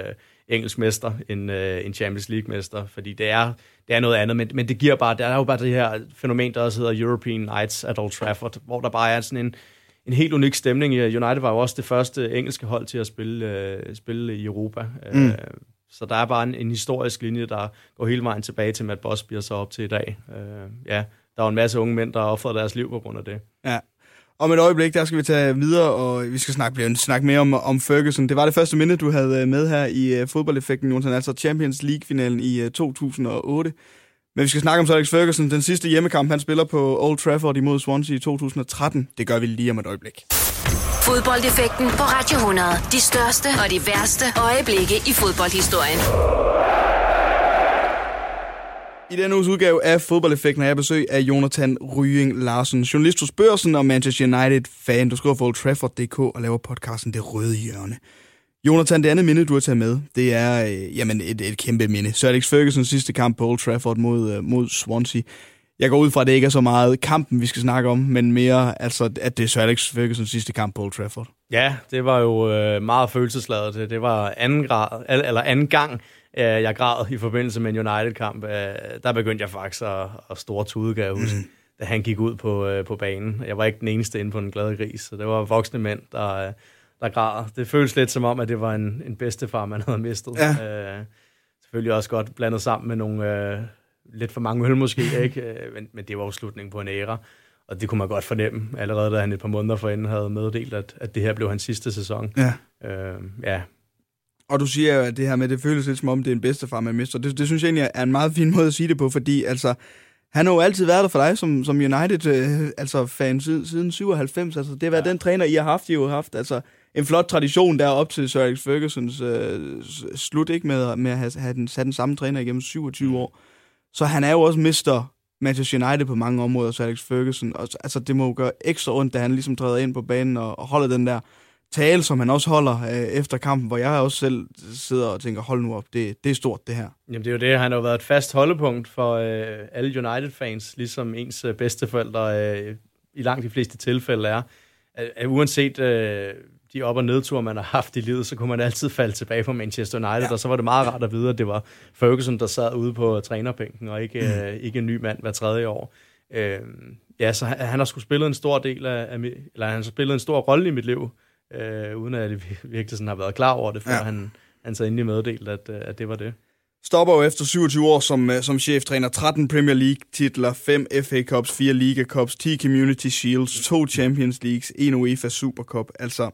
engelsk mester end øh, en Champions League-mester, fordi det er, det er noget andet, men, men det giver bare, der er jo bare det her fænomen, der også hedder European Nights at Old Trafford, hvor der bare er sådan en, en helt unik stemning. United var jo også det første engelske hold til at spille, øh, spille i Europa. Mm. Øh, så der er bare en, en historisk linje, der går hele vejen tilbage til Matt Busby og så op til i dag. Øh, ja, der var en masse unge mænd, der har offret deres liv på grund af det. Ja, om et øjeblik, der skal vi tage videre, og vi skal snakke, snakke mere om, om Ferguson. Det var det første minde, du havde øh, med her i uh, fodboldeffekten, Jonsen, altså Champions League-finalen i øh, uh, 2008. Men vi skal snakke om Alex Ferguson. Den sidste hjemmekamp, han spiller på Old Trafford imod Swansea i 2013. Det gør vi lige om et øjeblik. Fodboldeffekten på Radio 100. De største og de værste øjeblikke i fodboldhistorien. I denne uges udgave af Fodboldeffekten har jeg besøg af Jonathan Rying Larsen, journalist hos Børsen og Manchester United-fan. Du skriver for Old Trafford.dk og laver podcasten Det Røde Hjørne. Jonathan, det andet minde, du har taget med, det er øh, jamen et, et kæmpe minde. Sir Alex Fergusons sidste kamp på Old Trafford mod, øh, mod Swansea. Jeg går ud fra, at det ikke er så meget kampen, vi skal snakke om, men mere, altså, at det er Sir Alex Fergusons sidste kamp på Old Trafford. Ja, det var jo øh, meget følelsesladet. Det var anden, grad, eller anden gang, jeg græd i forbindelse med en United-kamp. Der begyndte jeg faktisk at, at store tude, kan jeg huske, mm. da han gik ud på, på banen. Jeg var ikke den eneste inde på den glade gris, så det var voksne mænd, der, der græd. Det føles lidt som om, at det var en, en bedstefar, man havde mistet. Ja. Øh, selvfølgelig også godt blandet sammen med nogle øh, lidt for mange øl måske, ikke? Øh, men, men det var jo slutningen på en æra. Og det kunne man godt fornemme, allerede da han et par måneder forinden havde meddelt, at, at det her blev hans sidste sæson. Ja. Øh, ja. Og du siger, at det her med, det føles lidt som om, det er en bedstefar, man mister. Det, det synes jeg egentlig er en meget fin måde at sige det på, fordi altså, han har jo altid været der for dig som, som United øh, altså fan siden, siden 97. Altså, det har været ja. den træner, I har haft, I har haft. Altså, en flot tradition der op til Sir Alex Fergusons øh, slut, ikke med, med at have, have den, have den samme træner igennem 27 mm. år. Så han er jo også mister Manchester United på mange områder, Sir Alex Ferguson. Og, altså, det må jo gøre ekstra ondt, da han ligesom træder ind på banen og, og holder den der tale, som han også holder øh, efter kampen, hvor jeg også selv sidder og tænker, hold nu op, det, det er stort det her. Jamen det er jo det, han har jo været et fast holdepunkt for øh, alle United-fans, ligesom ens øh, bedsteforældre øh, i langt de fleste tilfælde er. At, at uanset øh, de op- og nedture, man har haft i livet, så kunne man altid falde tilbage på Manchester United, ja. og så var det meget rart at vide, at det var Ferguson, der sad ude på trænerbænken, og ikke, mm. øh, ikke en ny mand hver tredje år. Øh, ja, så han, han har skulle spillet en stor del af, af eller han har spillet en stor rolle i mit liv, øh, uden at jeg virkelig sådan har været klar over det, før ja. han, han så endelig meddelte, at, øh, at det var det. Stopper jo efter 27 år som, øh, som cheftræner. 13 Premier League-titler, 5 FA Cups, 4 Liga Cups, 10 Community Shields, 2 Champions Leagues, 1 UEFA Super Cup. Altså,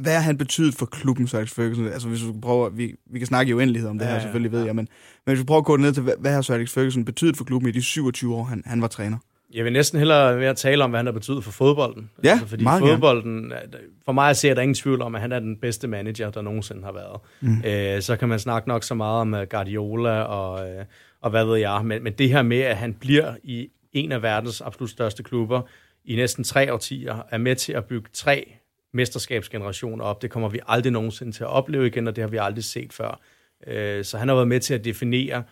hvad har han betydet for klubben, Alex Ferguson? Altså, hvis du prøver, vi, vi kan snakke i uendelighed om det ja, her, selvfølgelig ved jeg, men, men hvis du prøver at gå ned til, hvad, hvad har Alex Ferguson betydet for klubben i de 27 år, han, han var træner? Jeg vil næsten hellere være at tale om, hvad han har betydet for fodbolden. Ja, altså, fordi meget fodbolden, gerne. For mig ser der ingen tvivl om, at han er den bedste manager, der nogensinde har været. Mm. Øh, så kan man snakke nok så meget om øh, Guardiola og, øh, og hvad ved jeg, men, men det her med, at han bliver i en af verdens absolut største klubber i næsten tre årtier, er med til at bygge tre mesterskabsgenerationer op. Det kommer vi aldrig nogensinde til at opleve igen, og det har vi aldrig set før. Øh, så han har været med til at definere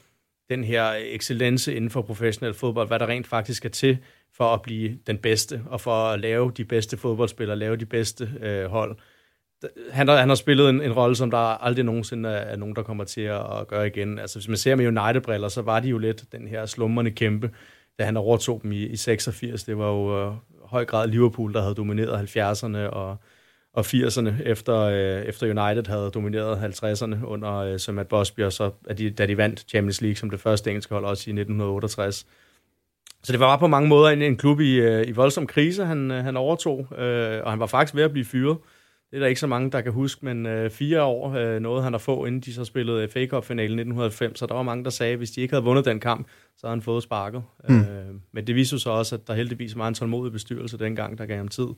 den her excellence inden for professionel fodbold, hvad der rent faktisk er til for at blive den bedste, og for at lave de bedste fodboldspillere, lave de bedste øh, hold. Han har, han har spillet en, en rolle, som der aldrig nogensinde er, er nogen, der kommer til at, at gøre igen. Altså, hvis man ser med United-briller, så var de jo lidt den her slummerne kæmpe, da han overtog dem i, i 86. Det var jo øh, høj grad Liverpool, der havde domineret 70'erne og, og 80'erne, efter, øh, efter United havde domineret 50'erne under øh, Sir Matt Busby, og så at de, da de vandt Champions League som det første engelske hold også i 1968. Så det var på mange måder en, en klub i, øh, i voldsom krise, han, øh, han overtog, øh, og han var faktisk ved at blive fyret. Det er der ikke så mange, der kan huske, men øh, fire år øh, nåede han at få, inden de så spillede FA Cup-finalen i 1990, så der var mange, der sagde, at hvis de ikke havde vundet den kamp, så havde han fået sparket. Mm. Øh, men det viste så også, at der heldigvis var en tålmodig bestyrelse dengang, der gav ham tid.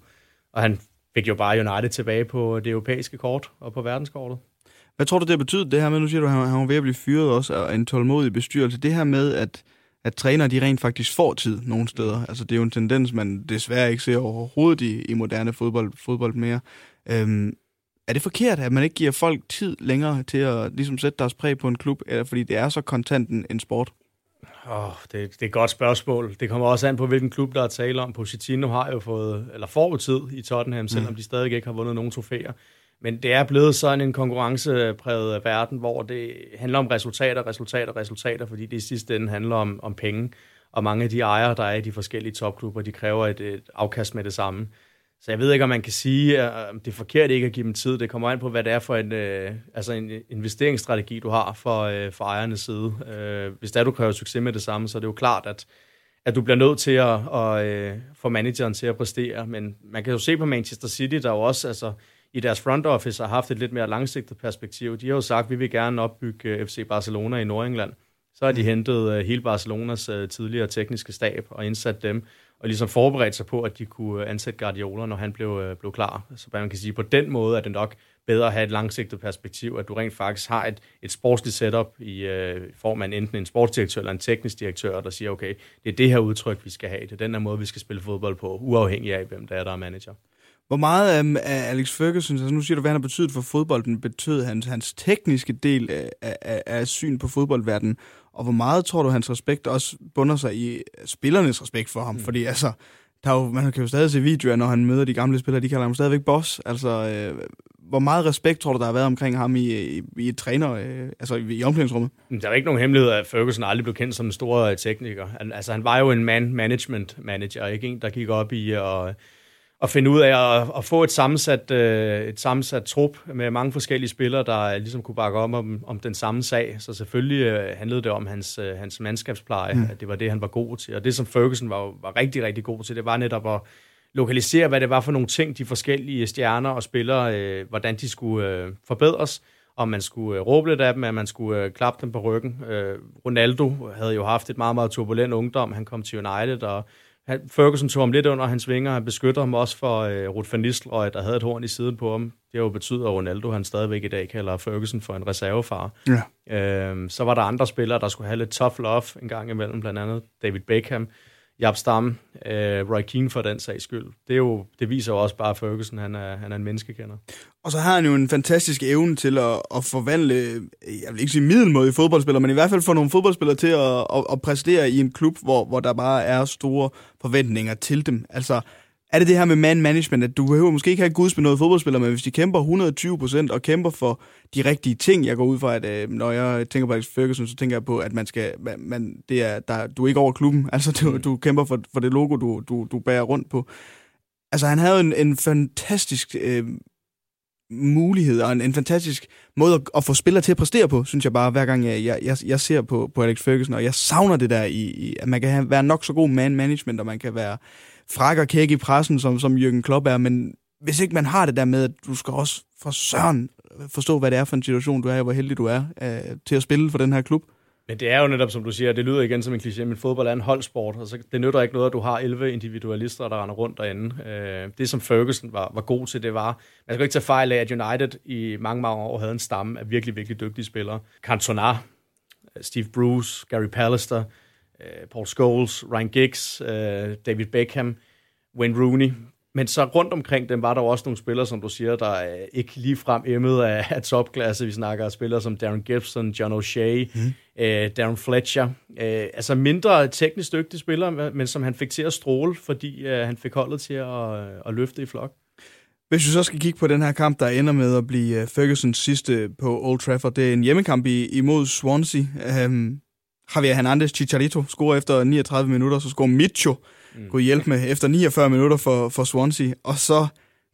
Og han fik jo bare United tilbage på det europæiske kort og på verdenskortet. Hvad tror du, det har betydet, det her med, nu siger du, at han var ved at blive fyret også, af en tålmodig bestyrelse. Det her med, at, at trænere, de rent faktisk får tid nogle steder. Altså, det er jo en tendens, man desværre ikke ser overhovedet i, i moderne fodbold, fodbold mere. Øhm, er det forkert, at man ikke giver folk tid længere til at ligesom sætte deres præg på en klub, eller fordi det er så kontant en, en sport? Oh, det, det er et godt spørgsmål. Det kommer også an på, hvilken klub, der er tale om. Pochettino har jo fået, eller får tid i Tottenham, selvom mm. de stadig ikke har vundet nogen trofæer. Men det er blevet sådan en konkurrencepræget verden, hvor det handler om resultater, resultater, resultater, fordi det i sidste ende handler om, om penge. Og mange af de ejere, der er i de forskellige topklubber, de kræver et, et afkast med det samme. Så jeg ved ikke, om man kan sige, at øh, det er forkert ikke at give dem tid. Det kommer an på, hvad det er for en, øh, altså en investeringsstrategi, du har for, øh, for ejernes side. Øh, hvis der du kræver succes med det samme, så er det jo klart, at, at du bliver nødt til at, at øh, få manageren til at præstere. Men man kan jo se på Manchester City, der jo også altså, i deres front office har haft et lidt mere langsigtet perspektiv. De har jo sagt, at vi vil gerne opbygge øh, FC Barcelona i Nordengland. Så har de hentet øh, hele Barcelonas øh, tidligere tekniske stab og indsat dem og ligesom forberedt sig på, at de kunne øh, ansætte Guardiola, når han blev, øh, blev klar. Så man kan sige, på den måde er det nok bedre at have et langsigtet perspektiv, at du rent faktisk har et, et sportsligt setup i øh, form af enten en sportsdirektør eller en teknisk direktør, der siger, okay, det er det her udtryk, vi skal have. Det er den her måde, vi skal spille fodbold på, uafhængig af, hvem der er, der er manager. Hvor meget af, af Alex Ferguson, altså nu siger du, hvad han har betydet for fodbolden, betød hans, hans tekniske del øh, af, af, af syn på fodboldverdenen, og hvor meget tror du, hans respekt også bunder sig i spillernes respekt for ham? Mm. Fordi altså, der er jo, man kan jo stadig se videoer, når han møder de gamle spillere, de kalder ham stadigvæk boss. Altså, øh, hvor meget respekt tror du, der har været omkring ham i, i, i et træner, øh, altså i, i omklædningsrummet? Der er ikke nogen hemmelighed, at Ferguson aldrig blev kendt som en stor øh, tekniker. Altså, han var jo en man management manager, ikke en, der gik op i at, at finde ud af at, at få et sammensat, øh, et sammensat trup med mange forskellige spillere, der ligesom kunne bakke op om, om den samme sag. Så selvfølgelig øh, handlede det om hans, hans mandskabspleje, mm. at det var det, han var god til. Og det, som Ferguson var, var rigtig, rigtig god til, det var netop at lokalisere, hvad det var for nogle ting, de forskellige stjerner og spillere, øh, hvordan de skulle øh, forbedres, om man skulle øh, råbe lidt af dem, at man skulle øh, klappe dem på ryggen. Øh, Ronaldo havde jo haft et meget, meget turbulent ungdom. Han kom til United, og han, Ferguson tog ham lidt under hans vinger. Han beskytter ham også for øh, Ruth van Nistelrooy, der havde et horn i siden på ham. Det har jo betydet, at Ronaldo han stadigvæk i dag kalder Ferguson for en reservefar. Ja. Øh, så var der andre spillere, der skulle have lidt tough love en gang imellem, blandt andet David Beckham. Jab Stam, øh, Roy Keane for den sags skyld. Det, er jo, det viser jo også bare, at Ferguson han er, han er en menneskekender. Og så har han jo en fantastisk evne til at, at forvandle, jeg vil ikke sige middelmådige fodboldspillere, men i hvert fald få nogle fodboldspillere til at, at, at præstere i en klub, hvor, hvor der bare er store forventninger til dem. Altså, er det det her med man management, at du behøver måske ikke have guds med noget fodboldspiller, men hvis de kæmper 120 procent og kæmper for de rigtige ting, jeg går ud fra, at øh, når jeg tænker på Alex Ferguson, så tænker jeg på, at man skal, man, det er, der, du er ikke over klubben, altså du, mm. du kæmper for, for det logo, du, du, du bærer rundt på. Altså han havde en, en fantastisk øh, mulighed og en, en fantastisk måde at, at få spillere til at præstere på, synes jeg bare, hver gang jeg, jeg, jeg, jeg ser på, på Alex Ferguson, og jeg savner det der i, i at man kan have, være nok så god man management, og man kan være fræk og kæk i pressen, som, som Jürgen Klopp er, men hvis ikke man har det der med, at du skal også for søren forstå, hvad det er for en situation, du er, i, hvor heldig du er øh, til at spille for den her klub. Men det er jo netop, som du siger, det lyder igen som en kliché, men fodbold er en holdsport, og så det nytter ikke noget, at du har 11 individualister, der render rundt derinde. Øh, det, som Ferguson var, var god til, det var, man skal ikke tage fejl af, at United i mange, mange år havde en stamme af virkelig, virkelig dygtige spillere. Cantona, Steve Bruce, Gary Pallister, øh, Paul Scholes, Ryan Giggs, øh, David Beckham, Wayne Rooney. Men så rundt omkring dem var der også nogle spillere, som du siger, der er ikke lige frem emmet af, af topklasse. Vi snakker af spillere som Darren Gibson, John O'Shea, mm. øh, Darren Fletcher. Øh, altså mindre teknisk dygtige spillere, men som han fik til at stråle, fordi øh, han fik holdet til at, at løfte i flok. Hvis vi så skal kigge på den her kamp, der ender med at blive øh, Fergusons sidste på Old Trafford, det er en hjemmekamp imod Swansea. Um, Javier Hernandez Chicharito scorer efter 39 minutter, så scorer Micho mm. kunne hjælpe med efter 49 minutter for, for Swansea. Og så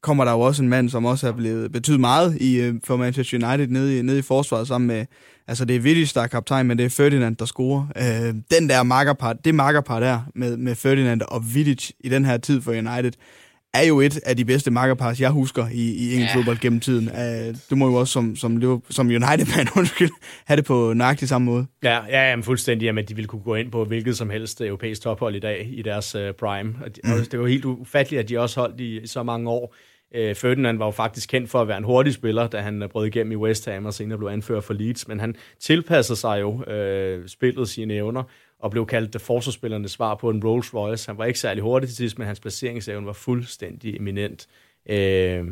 kommer der jo også en mand, som også er blevet betydet meget i, øh, for Manchester United nede i, nede i forsvaret sammen med, altså det er Vidic, der er kaptajn, men det er Ferdinand, der scorer. Øh, den der makkerpar, det makkerpar der med, med Ferdinand og Vidic i den her tid for United, er jo et af de bedste makkerpars, jeg husker i, i engelsk ja. fodbold gennem tiden. Uh, du må jo også som, som, som United-fan undskyld, have det på nøjagtig samme måde. Ja, ja jamen, fuldstændig. Jamen, de ville kunne gå ind på hvilket som helst europæisk tophold i dag i deres uh, prime. Og de, mm. Det var helt ufatteligt, at de også holdt i, i så mange år. Uh, Ferdinand var jo faktisk kendt for at være en hurtig spiller, da han brød igennem i West Ham og senere blev anført for Leeds, men han tilpassede sig jo uh, spillet sine evner, og blev kaldt forsvarsspillernes svar på en Rolls Royce. Han var ikke særlig hurtig til sidst, men hans placeringsevne var fuldstændig eminent. Øh,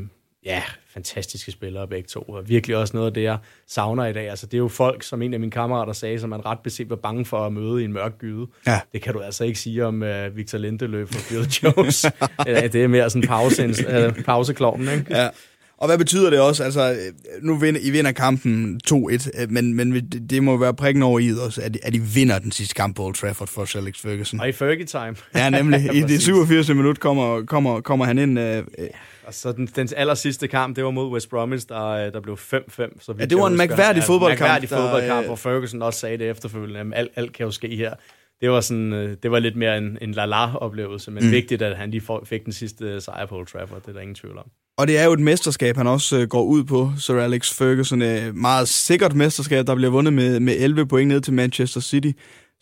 ja, fantastiske spillere begge to, og virkelig også noget af det, jeg savner i dag. Altså, det er jo folk, som en af mine kammerater sagde, som man ret beset var bange for at møde i en mørk gyde. Ja. Det kan du altså ikke sige om uh, Victor Lindeløf og Bill Jones. det er mere sådan pause, uh, pauseklovnen, ikke? Ja. Og hvad betyder det også? Altså, nu vinder I vinder kampen 2-1, men, men det må være prikken over i også, at, at I vinder den sidste kamp på Old Trafford for Alex Ferguson. Og i Fergie time. Ja, nemlig. I det 87. minut kommer, kommer, kommer han ind. Øh, ja. Og så den, den aller sidste kamp, det var mod West Bromwich, der, øh, der blev 5-5. Så ja, det var en mærkværdig fodboldkamp. mærkværdig fodboldkamp, der, hvor Ferguson også sagde det efterfølgende, alt, alt kan jo ske her. Det var, sådan, øh, det var lidt mere en, en la-la-oplevelse, men mm. vigtigt, at han lige fik den sidste sejr på Old Trafford, det er der ingen tvivl om. Og det er jo et mesterskab, han også øh, går ud på, Sir Alex Ferguson. Et meget sikkert mesterskab, der bliver vundet med, med 11 point ned til Manchester City.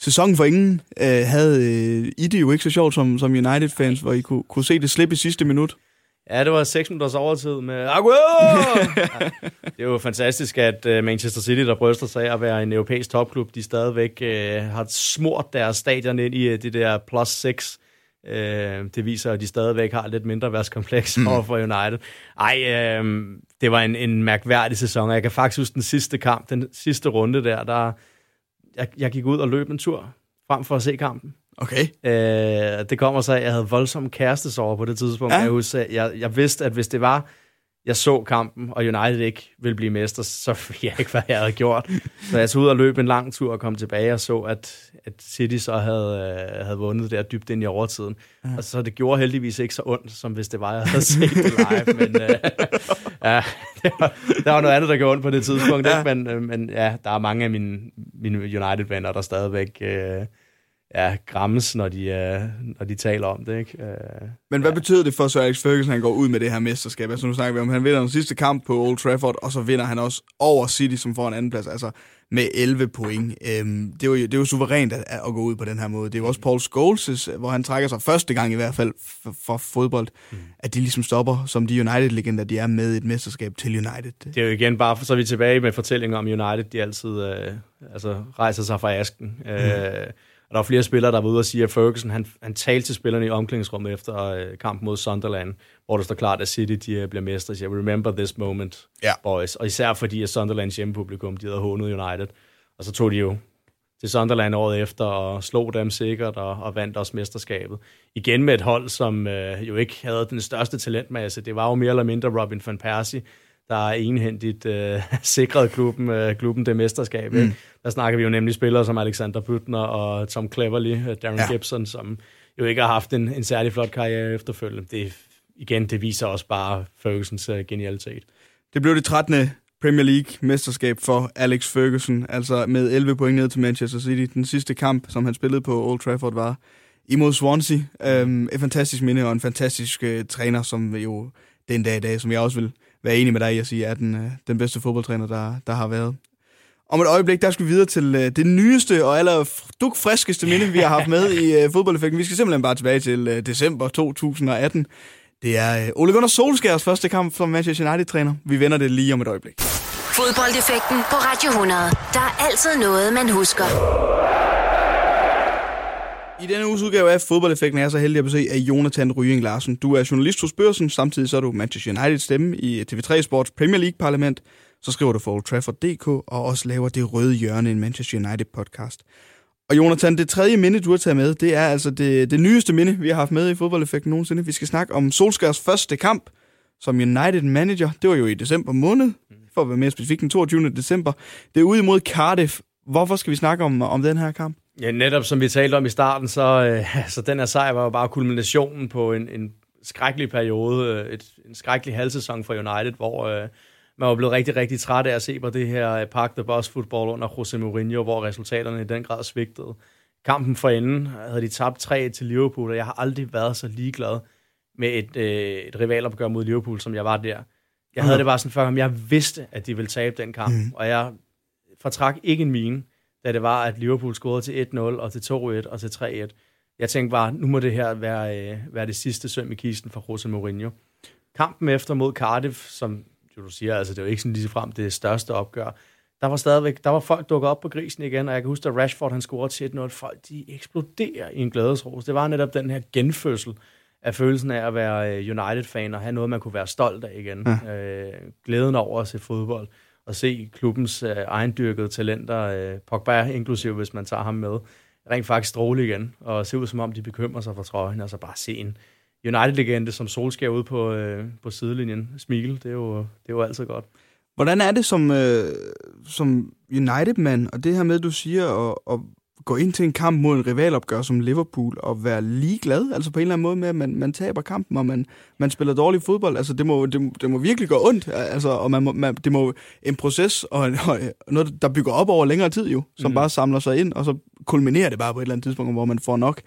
Sæsonen for ingen øh, havde øh, I det jo ikke så sjovt som, som United-fans, hvor I kunne, kunne se det slippe i sidste minut. Ja, det var 6 minutters overtid med Aguero! ja, det er jo fantastisk, at uh, Manchester City, der bryster sig af at være en europæisk topklub, de stadigvæk uh, har smurt deres stadion ind i uh, det der plus 6 Øh, det viser, at de stadigvæk har lidt mindre værtskompleks mm. over for United. Ej, øh, det var en, en mærkværdig sæson, og jeg kan faktisk huske den sidste kamp, den sidste runde der, der jeg, jeg gik ud og løb en tur frem for at se kampen. Okay. Øh, det kommer så, at jeg havde voldsomme kærestesover på det tidspunkt. Ja. Jeg, husker, jeg, jeg vidste, at hvis det var jeg så kampen, og United ikke ville blive mester, så ville jeg ikke, hvad jeg havde gjort. Så jeg tog ud og løb en lang tur og kom tilbage og så, at, at City så havde, øh, havde vundet der dybt ind i overtiden. Ja. Og så det gjorde heldigvis ikke så ondt, som hvis det var, jeg havde set det live. Men øh, ja, det var, der var noget andet, der gjorde ondt på det tidspunkt. Ja. Ikke? Men, øh, men ja, der er mange af mine, mine United-venner, der stadigvæk... Øh, ja, grammes, når de, uh, når de taler om det. Ikke? Uh, Men hvad ja. betyder det for Sir Alex Ferguson, han går ud med det her mesterskab? Altså nu snakker vi om, han vinder den sidste kamp på Old Trafford, og så vinder han også over City, som får en anden plads, altså med 11 point. Um, det, er jo, det er jo suverænt at, at gå ud på den her måde. Det er jo også Paul Scholes, hvor han trækker sig første gang i hvert fald for, for fodbold, mm. at de ligesom stopper, som de United-legender, de er med et mesterskab til United. Det er jo igen bare, så er vi tilbage med fortællingen om United, de altid uh, altså, rejser sig fra asken. Mm. Uh, og der er flere spillere, der var ude og sige, at Ferguson han, han talte til spillerne i omklædningsrummet efter øh, kampen mod Sunderland, hvor det står klart, at City de øh, bliver mestre. siger, remember this moment, ja. boys. Og især fordi, at Sunderlands hjemmepublikum, de havde hånet United. Og så tog de jo til Sunderland året efter og slog dem sikkert og, og vandt også mesterskabet. Igen med et hold, som øh, jo ikke havde den største talentmasse. Det var jo mere eller mindre Robin van Persie, der er enhændigt øh, sikret klubben, øh, klubben det mesterskab. Mm. Der snakker vi jo nemlig spillere som Alexander Butner og Tom Cleverly, øh, Darren ja. Gibson, som jo ikke har haft en, en særlig flot karriere efterfølgende. Det, igen, det viser også bare Fergusons uh, genialitet. Det blev det 13. Premier League-mesterskab for Alex Ferguson, altså med 11 point ned til Manchester City. Den sidste kamp, som han spillede på Old Trafford, var imod Swansea. Um, et fantastisk minde og en fantastisk uh, træner, som jo den dag i dag, som jeg også vil være enig med dig i at sige, er den, øh, den bedste fodboldtræner, der, der har været. Om et øjeblik, der skal vi videre til øh, det nyeste og aller dukfriskeste minde, vi har haft med i øh, fodboldeffekten. Vi skal simpelthen bare tilbage til øh, december 2018. Det er øh, Ole Gunnar Solskjærs første kamp som Manchester United-træner. Vi vender det lige om et øjeblik. Fodboldeffekten på Radio 100. Der er altid noget, man husker. I denne uges udgave af Fodboldeffekten er jeg så heldig at besøge af Jonathan Rying Larsen. Du er journalist hos Børsen, samtidig så er du Manchester United stemme i TV3 Sports Premier League Parlament. Så skriver du for Old Trafford.dk og også laver det røde hjørne en Manchester United podcast. Og Jonathan, det tredje minde, du har taget med, det er altså det, det nyeste minde, vi har haft med i Fodboldeffekten nogensinde. Vi skal snakke om Solskjærs første kamp som United manager. Det var jo i december måned, for at være mere specifik, den 22. december. Det er ude imod Cardiff. Hvorfor skal vi snakke om, om den her kamp? Ja, netop som vi talte om i starten, så, øh, så den her sejr var jo bare kulminationen på en, en skrækkelig periode, øh, et, en skrækkelig halvsæson for United, hvor øh, man var blevet rigtig, rigtig træt af at se på det her øh, Park the Boss fodbold under Jose Mourinho, hvor resultaterne i den grad svigtede. Kampen for enden havde de tabt 3 til Liverpool, og jeg har aldrig været så ligeglad med et, øh, et rivalopgør mod Liverpool, som jeg var der. Jeg havde det bare sådan før, om jeg vidste, at de ville tabe den kamp, mm. og jeg fortrak ikke en mine da det var, at Liverpool scorede til 1-0 og til 2-1 og til 3-1. Jeg tænkte bare, nu må det her være, øh, være det sidste søm i kisten for Jose Mourinho. Kampen efter mod Cardiff, som du siger, altså det var ikke sådan lige frem det største opgør, der var stadigvæk, der var folk dukket op på grisen igen, og jeg kan huske, at Rashford han scorede til 1-0. Folk, de eksploderer i en glædesros. Det var netop den her genfødsel af følelsen af at være øh, United-fan og have noget, man kunne være stolt af igen. Ja. Øh, glæden over at se fodbold at se klubbens øh, ejendyrkede talenter, øh, Pogba inklusive, hvis man tager ham med, rent faktisk stråle igen, og se ud som om, de bekymrer sig for trøjen, altså bare se en United-legende som solskær ude på, øh, på sidelinjen smile, det er, jo, det er jo altid godt. Hvordan er det som, øh, som United-mand, og det her med, du siger, og, og gå ind til en kamp mod en rivalopgør som Liverpool og være ligeglad, altså på en eller anden måde med, at man, man taber kampen, og man, man spiller dårlig fodbold. Altså det må, det, det må virkelig gå ondt, altså, og man må, man, det må en proces og, og noget, der bygger op over længere tid jo, som mm. bare samler sig ind, og så kulminerer det bare på et eller andet tidspunkt, hvor man får nok.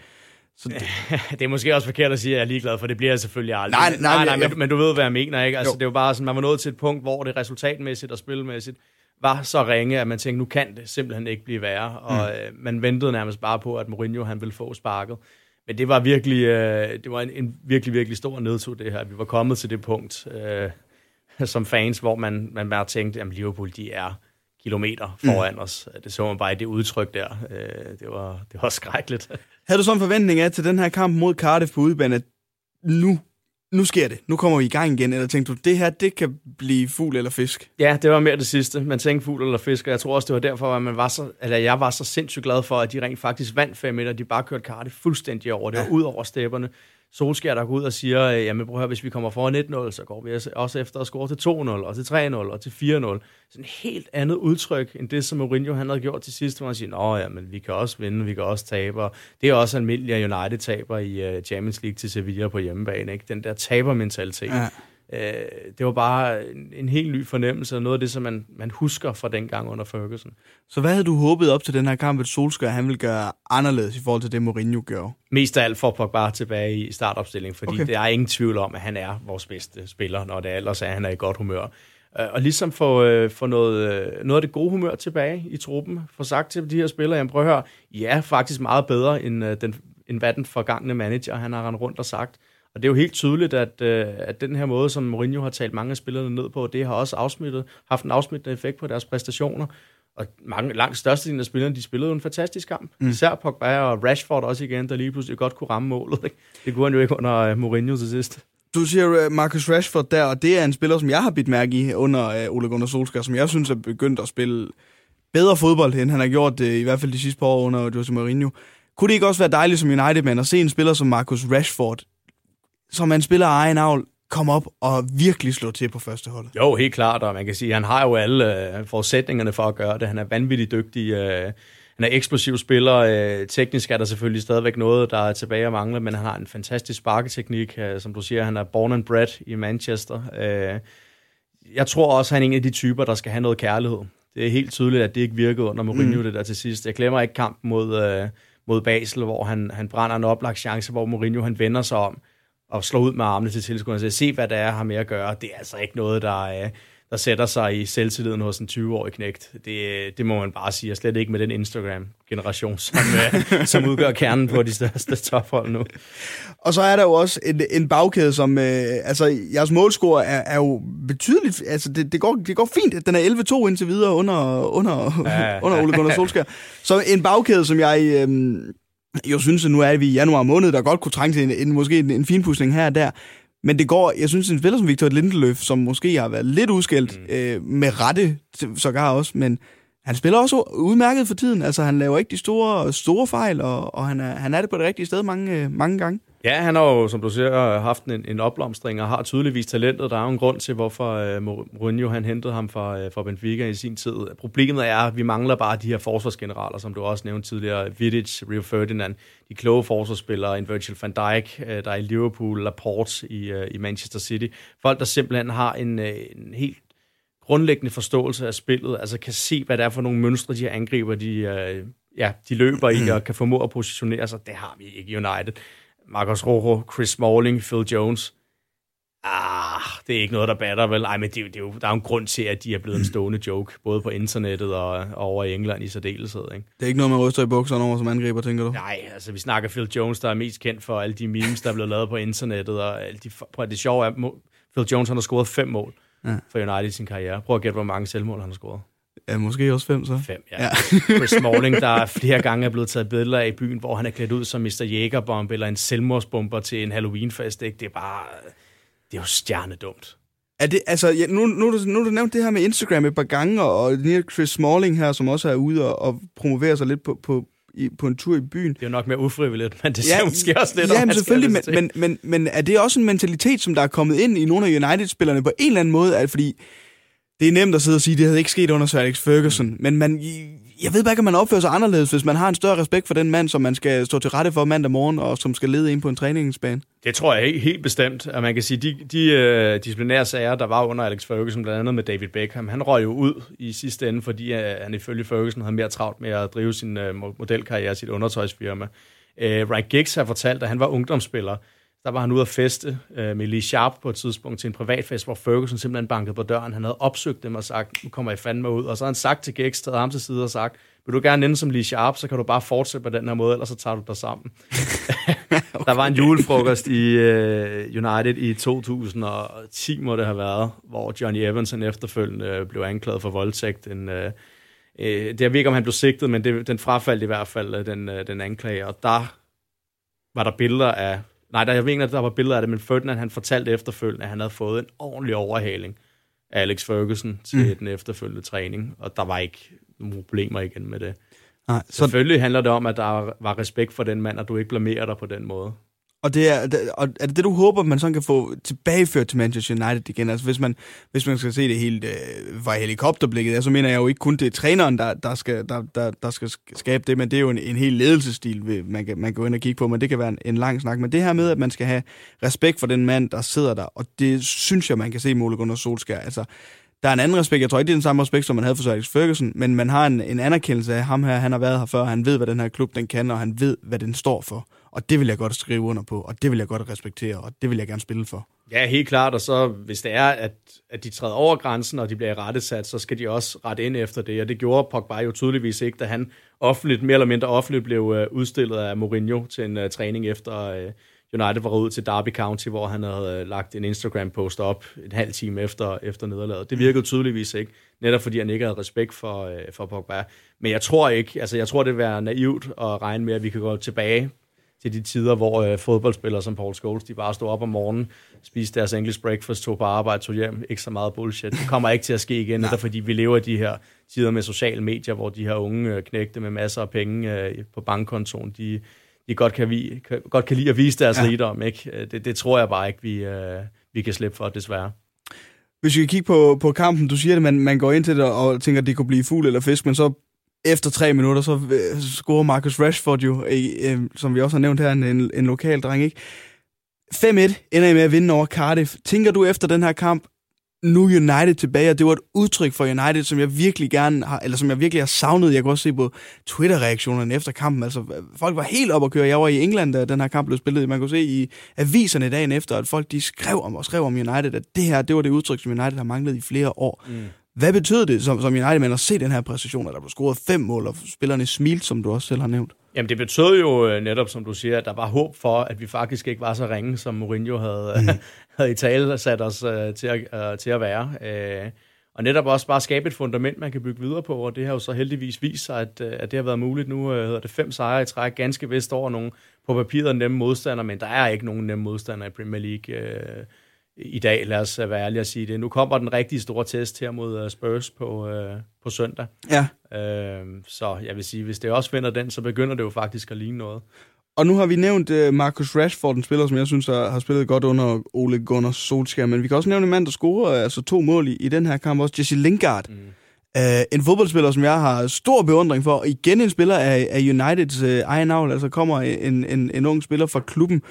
Så det... det er måske også forkert at sige, at jeg er ligeglad, for det bliver jeg selvfølgelig aldrig. Nej, nej, nej, nej men, men du ved, hvad jeg mener, ikke? Altså, jo. det er jo bare sådan, man var nået til et punkt, hvor det resultatmæssigt og spilmæssigt var så ringe, at man tænkte, nu kan det simpelthen ikke blive værre. Og mm. øh, man ventede nærmest bare på, at Mourinho han ville få sparket. Men det var virkelig, øh, det var en, en virkelig, virkelig stor nedtur, det her. Vi var kommet til det punkt øh, som fans, hvor man, man bare tænkte, at Liverpool, de er kilometer foran mm. os. Det så man bare i det udtryk der. Øh, det, var, det var skrækkeligt. Havde du så en forventning af til den her kamp mod Cardiff på udebane, at nu nu sker det. Nu kommer vi i gang igen. Eller tænkte du, det her, det kan blive fugl eller fisk? Ja, det var mere det sidste. Man tænkte fugl eller fisk, og jeg tror også, det var derfor, at man var så, eller jeg var så sindssygt glad for, at de rent faktisk vandt 5 meter. De bare kørte Cardiff fuldstændig over. Det ja. ud over stepperne. Solskjaer, der går ud og siger, øh, jamen prøv at høre, hvis vi kommer foran 1-0, så går vi også efter at score til 2-0, og til 3-0, og til 4-0. Sådan et helt andet udtryk, end det, som Mourinho han havde gjort til sidst, hvor han siger, nå ja, men vi kan også vinde, vi kan også tabe. Og det er også almindeligt, at United taber i øh, Champions League til Sevilla på hjemmebane. Ikke? Den der tabermentalitet. Ja. Øh, det var bare en, en helt ny fornemmelse, og noget af det, som man, man husker fra den gang under Ferguson. Så hvad havde du håbet op til den her kamp, at Solskjaer han ville gøre anderledes i forhold til det, Mourinho gør? Mest af alt for Pogba tilbage i startopstillingen, fordi okay. der er ingen tvivl om, at han er vores bedste spiller, når det ellers er, han er i godt humør. Øh, og ligesom få, øh, få noget, noget af det gode humør tilbage i truppen. Få sagt til de her spillere, jamen prøv at høre, I er faktisk meget bedre end, den, end hvad den forgangne manager, han har rendt rundt og sagt. Og det er jo helt tydeligt, at, øh, at den her måde, som Mourinho har talt mange af spillerne ned på, det har også afsmittet, haft en afsmittende effekt på deres præstationer. Og mange, langt størstedelen af spillerne, de spillede en fantastisk kamp. Mm. Især Pogba og Rashford også igen, der lige pludselig godt kunne ramme målet. Ikke? Det kunne han jo ikke under uh, Mourinho til sidst. Du siger uh, Marcus Rashford der, og det er en spiller, som jeg har bidt mærke i under uh, Ole Gunnar Solskjaer, som jeg synes er begyndt at spille bedre fodbold, end han har gjort i hvert fald de sidste par år under Jose Mourinho. Kunne det ikke også være dejligt som United-man at se en spiller som Marcus Rashford som man spiller egen avl, komme op og virkelig slå til på første hold. Jo, helt klart, og man kan sige, at han har jo alle øh, forudsætningerne for at gøre det. Han er vanvittigt dygtig. Øh, han er eksplosiv spiller. Øh, teknisk er der selvfølgelig stadigvæk noget, der er tilbage at mangle, men han har en fantastisk sparketeknik. Øh, som du siger, han er born and bred i Manchester. Øh, jeg tror også, han er en af de typer, der skal have noget kærlighed. Det er helt tydeligt, at det ikke virkede under Mourinho, mm. det der til sidst. Jeg glemmer ikke kampen mod, øh, mod Basel, hvor han, han brænder en oplagt chance, hvor Mourinho han vender sig om og slå ud med armene til tilskuerne og se, hvad det er, har med at gøre. Det er altså ikke noget, der, er, der sætter sig i selvtilliden hos en 20-årig knægt. Det, det må man bare sige, og slet ikke med den Instagram-generation, som, øh, som udgør kernen på de største tophold nu. Og så er der jo også en, en bagkæde, som, øh, altså jeres målscore er, er jo betydeligt, altså det, det, går, det går fint, at den er 11-2 indtil videre under, under, ja. under Ole Gunnar Solskjaer. Så en bagkæde, som jeg... Øh, jeg synes, at nu er vi i januar måned, der godt kunne trænge til en, en måske en, en finpudsning her og der. Men det går, jeg synes, en spiller som Victor Lindeløf, som måske har været lidt udskældt, mm. øh, med rette sågar også, men han spiller også udmærket for tiden. Altså, han laver ikke de store, store fejl, og, og han, er, han er det på det rigtige sted mange, mange gange. Ja, han har jo, som du siger, haft en, en opblomstring og har tydeligvis talentet. Der er jo en grund til, hvorfor uh, Mourinho han hentede ham fra, øh, fra Benfica i sin tid. Problemet er, at vi mangler bare de her forsvarsgeneraler, som du også nævnte tidligere. Vidic, Rio Ferdinand, de kloge forsvarsspillere, en Virgil van Dijk, øh, der er i Liverpool, Laporte i, i Manchester City. Folk, der simpelthen har en, en helt grundlæggende forståelse af spillet, altså kan se, hvad det er for nogle mønstre, de her angriber, de, ja, de løber i, og kan formå at positionere sig. Det har vi ikke i United. Marcos Rojo, Chris Smalling, Phil Jones. Ah, det er ikke noget, der batter, vel? Ej, men det, det er jo, der er jo en grund til, at de er blevet en stående joke, både på internettet og, og over i England i særdeleshed, ikke? Det er ikke noget, man ryster i bukserne over som angriber, tænker du? Nej, altså vi snakker Phil Jones, der er mest kendt for alle de memes, der er blevet lavet på internettet, og alle de, prøv, det sjove er, Phil Jones han har scoret fem mål ja. for United i sin karriere. Prøv at gætte, hvor mange selvmål han har scoret. Ja, måske også fem, så. Fem, ja. ja. Chris Smalling, der flere gange er blevet taget billeder af i byen, hvor han er klædt ud som Mr. Jægerbomb eller en selvmordsbomber til en Halloweenfest. Ikke? Det er bare... Det er jo stjernedumt. Er det, altså, ja, nu, nu, nu, nu du nævnt det her med Instagram et par gange, og, og Chris Smalling her, som også er ude og, og promoverer sig lidt på, på, i, på en tur i byen. Det er jo nok mere ufrivilligt, men det ser ja, måske også lidt Ja, men selvfølgelig, men, men, men, men er det også en mentalitet, som der er kommet ind i nogle af United-spillerne på en eller anden måde? At, fordi det er nemt at sidde og sige, at det havde ikke sket under Sir Alex Ferguson, mm. men man, jeg ved bare ikke, om man opfører sig anderledes, hvis man har en større respekt for den mand, som man skal stå til rette for mandag morgen, og som skal lede ind på en træningsbane. Det tror jeg helt, helt bestemt. At man kan sige, de, de uh, disciplinære sager, der var under Alex Ferguson, blandt andet med David Beckham, han røg jo ud i sidste ende, fordi uh, han ifølge Ferguson havde mere travlt med at drive sin uh, modelkarriere, sit undertøjsfirma. Uh, Ryan Giggs har fortalt, at han var ungdomsspiller, der var han ude at feste øh, med Lee Sharp på et tidspunkt til en privatfest, hvor Ferguson simpelthen bankede på døren. Han havde opsøgt dem og sagt, nu kommer I fandme ud. Og så har han sagt til Giggs, taget ham til side og sagt, vil du gerne ende som Lee Sharp, så kan du bare fortsætte på den her måde, ellers så tager du dig sammen. okay. Der var en julefrokost i uh, United i 2010, må det have været, hvor Johnny Evanson efterfølgende blev anklaget for voldtægt. En, uh, det jeg ved ikke, om han blev sigtet, men det, den frafaldt i hvert fald, den, uh, den anklage. Og der var der billeder af Nej, der, jeg mener, at der var billeder af det, men Ferdinand han fortalte efterfølgende, at han havde fået en ordentlig overhaling af Alex Ferguson til mm. den efterfølgende træning, og der var ikke nogen problemer igen med det. Nej, så... Selvfølgelig handler det om, at der var respekt for den mand, og du ikke blamerer dig på den måde. Og, det er, og er det det, du håber, man sådan kan få tilbageført til Manchester United igen? Altså hvis man, hvis man skal se det helt øh, fra helikopterblikket, så mener jeg jo ikke kun, det er træneren, der, der, skal, der, der, der skal skabe det, men det er jo en, en hel ledelsesstil, man kan, man kan gå ind og kigge på, men det kan være en, en lang snak. Men det her med, at man skal have respekt for den mand, der sidder der, og det synes jeg, man kan se i Ole Gunnar Solskjaer. Altså, der er en anden respekt. Jeg tror ikke, det er den samme respekt, som man havde for Alex Ferguson, men man har en, en anerkendelse af ham her. Han har været her før, han ved, hvad den her klub den kan, og han ved, hvad den står for. Og det vil jeg godt skrive under på, og det vil jeg godt respektere, og det vil jeg gerne spille for. Ja, helt klart, og så hvis det er, at, at de træder over grænsen, og de bliver rettesat, så skal de også rette ind efter det, og det gjorde Pogba jo tydeligvis ikke, da han offentligt, mere eller mindre offentligt blev øh, udstillet af Mourinho til en uh, træning efter uh, United var ud til Derby County, hvor han havde uh, lagt en Instagram-post op en halv time efter, efter nederlaget. Det virkede tydeligvis ikke, netop fordi han ikke havde respekt for, uh, for Pogba. Men jeg tror ikke, altså jeg tror, det vil være naivt at regne med, at vi kan gå tilbage til de tider, hvor øh, fodboldspillere som Paul Scholes, de bare stod op om morgenen, spiste deres English breakfast, tog på arbejde, tog hjem. Ikke så meget bullshit. Det kommer ikke til at ske igen, netop fordi vi lever i de her tider med sociale medier, hvor de her unge øh, knægte med masser af penge øh, på bankkontoen, de, de godt, kan vi, kan, godt kan lide at vise deres ja. rigdom. Ikke? Øh, det, det tror jeg bare ikke, vi, øh, vi kan slippe for, desværre. Hvis vi kan kigge på, på kampen, du siger det, man, man går ind til det og tænker, at det kunne blive fugl eller fisk, men så efter tre minutter, så øh, scorer Marcus Rashford jo, øh, som vi også har nævnt her, en, en lokal dreng, ikke? 5-1 ender I med at vinde over Cardiff. Tænker du efter den her kamp, nu United tilbage, og det var et udtryk for United, som jeg virkelig gerne har, eller som jeg virkelig har savnet. Jeg kunne også se på Twitter-reaktionerne efter kampen. Altså, folk var helt op at køre. Jeg var i England, da den her kamp blev spillet. Man kunne se i aviserne dagen efter, at folk de skrev om og skrev om United, at det her, det var det udtryk, som United har manglet i flere år. Mm. Hvad betød det som, som United-mand at se den her præcision, at der blev scoret fem mål, og spillerne smilte, som du også selv har nævnt? Jamen det betød jo øh, netop, som du siger, at der var håb for, at vi faktisk ikke var så ringe, som Mourinho havde, mm. havde i tale sat os uh, til, at, uh, til at være. Uh, og netop også bare skabe et fundament, man kan bygge videre på, og det har jo så heldigvis vist sig, at, at det har været muligt. Nu uh, hedder det fem sejre i træk, ganske vist over nogle på papiret nemme modstandere, men der er ikke nogen nemme modstandere i Premier League. Uh, i dag, lad os være ærlige at sige det. Nu kommer den rigtig store test her mod øh, Spurs på, øh, på søndag. Ja. Øh, så jeg vil sige, hvis det også vinder den, så begynder det jo faktisk at ligne noget. Og nu har vi nævnt uh, Marcus Rashford, en spiller, som jeg synes har, har spillet godt under Ole Gunnar Solskjaer, men vi kan også nævne en mand, der scorer altså to mål i, i den her kamp, også Jesse Lingard. Mm. Uh, en fodboldspiller, som jeg har stor beundring for. Igen en spiller af, af Uniteds uh, egen navn, altså kommer en, en, en ung spiller fra klubben,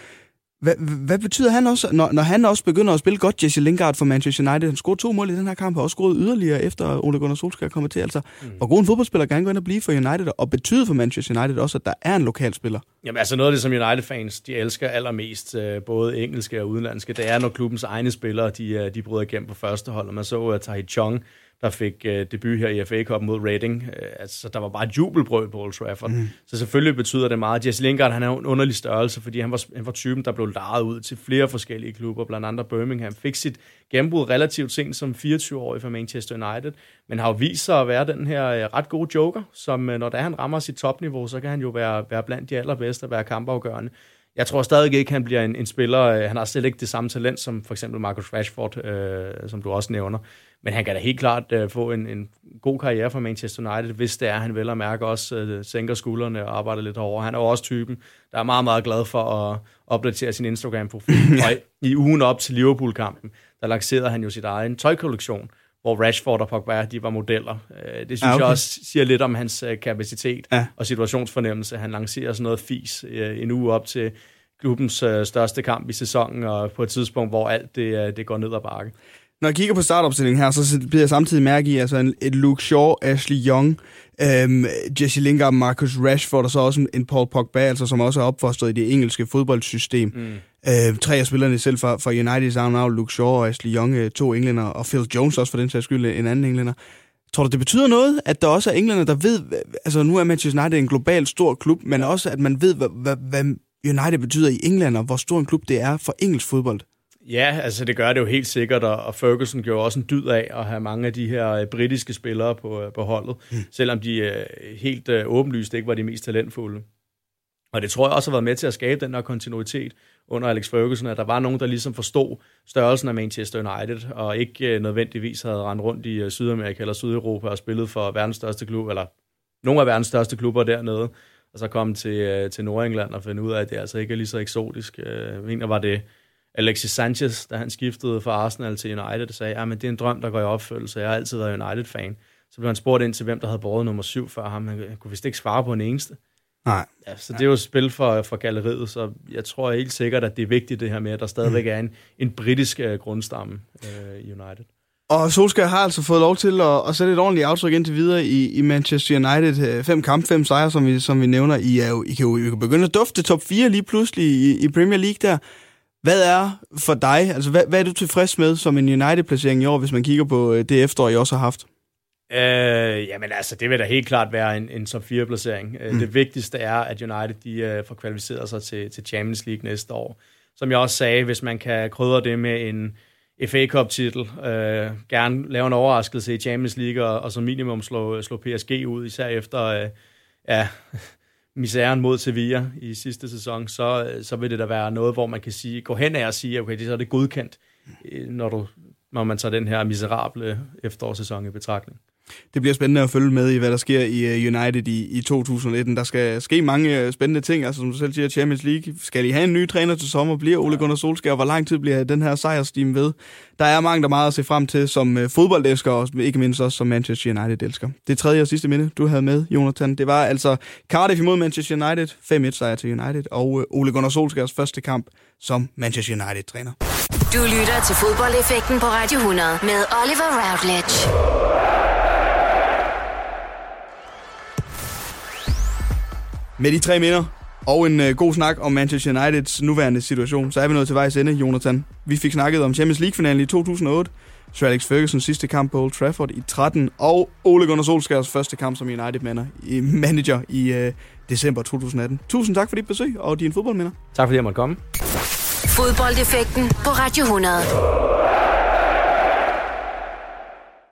hvad, hvad betyder han også, når, når han også begynder at spille godt, Jesse Lingard for Manchester United? Han scorede to mål i den her kamp, og også scoret yderligere efter Ole Gunnar Solskjaer kommer til. Altså, mm. hvor god en fodboldspiller kan han gå ind og blive for United, og betyde for Manchester United også, at der er en lokal spiller? Jamen altså noget af det, som United-fans de elsker allermest, øh, både engelske og udenlandske, det er, når klubbens egne spillere de, øh, de bryder igennem på første hold. Og man så, at Tahi Chong der fik øh, debut her i FA Cup mod Reading. Øh, altså, der var bare et jubelbrød på Old Trafford. Mm. Så selvfølgelig betyder det meget. Jesse Lingard, han er en underlig størrelse, fordi han var, han var typen, der blev lejet ud til flere forskellige klubber, blandt andet Birmingham. Fik sit gennembrud relativt sent som 24-årig for Manchester United, men har jo vist sig at være den her øh, ret gode joker, som øh, når der han rammer sit topniveau, så kan han jo være, være blandt de allerbedste og være kampafgørende. Jeg tror stadig ikke, han bliver en, en spiller. Øh, han har slet ikke det samme talent som for eksempel Marcus Rashford, øh, som du også nævner. Men han kan da helt klart øh, få en, en god karriere for Manchester United, hvis det er, han vel at mærke også øh, sænker skuldrene og arbejder lidt hårdere. Han er jo også typen, der er meget, meget glad for at opdatere sin Instagram-profil. og i, i ugen op til Liverpool-kampen, der lancerede han jo sit egen tøjkollektion, hvor Rashford og Pogba, de var modeller. Øh, det synes ah, okay. jeg også siger lidt om hans øh, kapacitet ja. og situationsfornemmelse. Han lancerer sådan noget fis øh, en uge op til klubbens største kamp i sæsonen, og på et tidspunkt, hvor alt det, det går ned ad bakke. Når jeg kigger på startopstillingen her, så bliver jeg samtidig mærke i, altså en, et Luke Shaw, Ashley Young, øhm, Jesse Lingard, Marcus Rashford, og så også en, en Paul Pogba, altså, som også er opfostret i det engelske fodboldsystem. Mm. Øh, tre af spillerne selv fra, fra United, Sound Luke Shaw og Ashley Young, øh, to englænder, og Phil Jones også for den sags skyld, en anden englænder. Tror du, det betyder noget, at der også er englænder, der ved, altså nu er Manchester United en global stor klub, men også at man ved, hvad, hvad, hvad United betyder i England, og hvor stor en klub det er for engelsk fodbold? Ja, altså det gør det jo helt sikkert, og Ferguson gjorde også en dyd af at have mange af de her øh, britiske spillere på, øh, på holdet, mm. selvom de øh, helt åbenlyst ikke var de mest talentfulde. Og det tror jeg også har været med til at skabe den her kontinuitet under Alex Ferguson, at der var nogen, der ligesom forstod størrelsen af Manchester United, og ikke nødvendigvis havde rendt rundt i Sydamerika eller Sydeuropa og spillet for verdens største klub, eller nogle af verdens største klubber dernede, og så komme til, til Nordengland og finde ud af, at det altså ikke er lige så eksotisk. Jeg mener, var det Alexis Sanchez, da han skiftede fra Arsenal til United, sagde, at det er en drøm, der går i opfyldelse. Jeg har altid været United-fan. Så blev han spurgt ind til, hvem der havde båret nummer syv før ham. Han kunne vist ikke svare på en eneste. Nej. Ja, så det er jo et spil for, for galleriet, så jeg tror helt sikkert, at det er vigtigt det her med, at der stadigvæk mm. er en, en britisk uh, grundstamme uh, i United. Og Solskjaer har altså fået lov til at, at sætte et ordentligt aftryk indtil videre i, i Manchester United. Fem kampe, fem sejre, som vi, som vi nævner. I, er jo, I, kan jo, I kan begynde at dufte top 4 lige pludselig i, i Premier League der. Hvad er for dig, altså hvad, hvad er du tilfreds med som en United-placering i år, hvis man kigger på det efterår, I også har haft? Øh, jamen altså, det vil da helt klart være en, en top 4-placering. Øh, mm. Det vigtigste er, at United de, uh, får kvalificeret sig til, til Champions League næste år. Som jeg også sagde, hvis man kan krydre det med en FA Cup-titel, øh, gerne lave en overraskelse i Champions League, og, og som minimum slå, slå PSG ud, især efter øh, ja, misæren mod Sevilla i sidste sæson, så, så vil det da være noget, hvor man kan sige, gå hen af og sige, okay, det, så er det godkendt, øh, når, du, når man tager den her miserable efterårssæson i betragtning. Det bliver spændende at følge med i, hvad der sker i øh, United i, i 2019. Der skal ske mange øh, spændende ting. Altså, som du selv siger, Champions League. Skal I have en ny træner til sommer? Bliver Ole Gunnar Solskjaer? Hvor lang tid bliver den her sejrsteam ved? Der er mange, der meget at se frem til som øh, fodboldelsker, og ikke mindst også som Manchester United-elsker. Det tredje og sidste minde, du havde med, Jonathan, det var altså Cardiff imod Manchester United. 5-1 sejr til United, og Ole Gunnar Solskjaers første kamp som Manchester United-træner. Du lytter til fodboldeffekten på Radio 100 med Oliver Routledge. Med de tre minder og en øh, god snak om Manchester Uniteds nuværende situation, så er vi nået til vejs ende, Jonathan. Vi fik snakket om Champions League-finalen i 2008, Sir Alex Fergusons sidste kamp på Old Trafford i 13, og Ole Gunnar Solskjaers første kamp som United-manager i øh, december 2018. Tusind tak for dit besøg og dine fodboldminder. Tak fordi jeg måtte komme. Fodboldeffekten på Radio 100.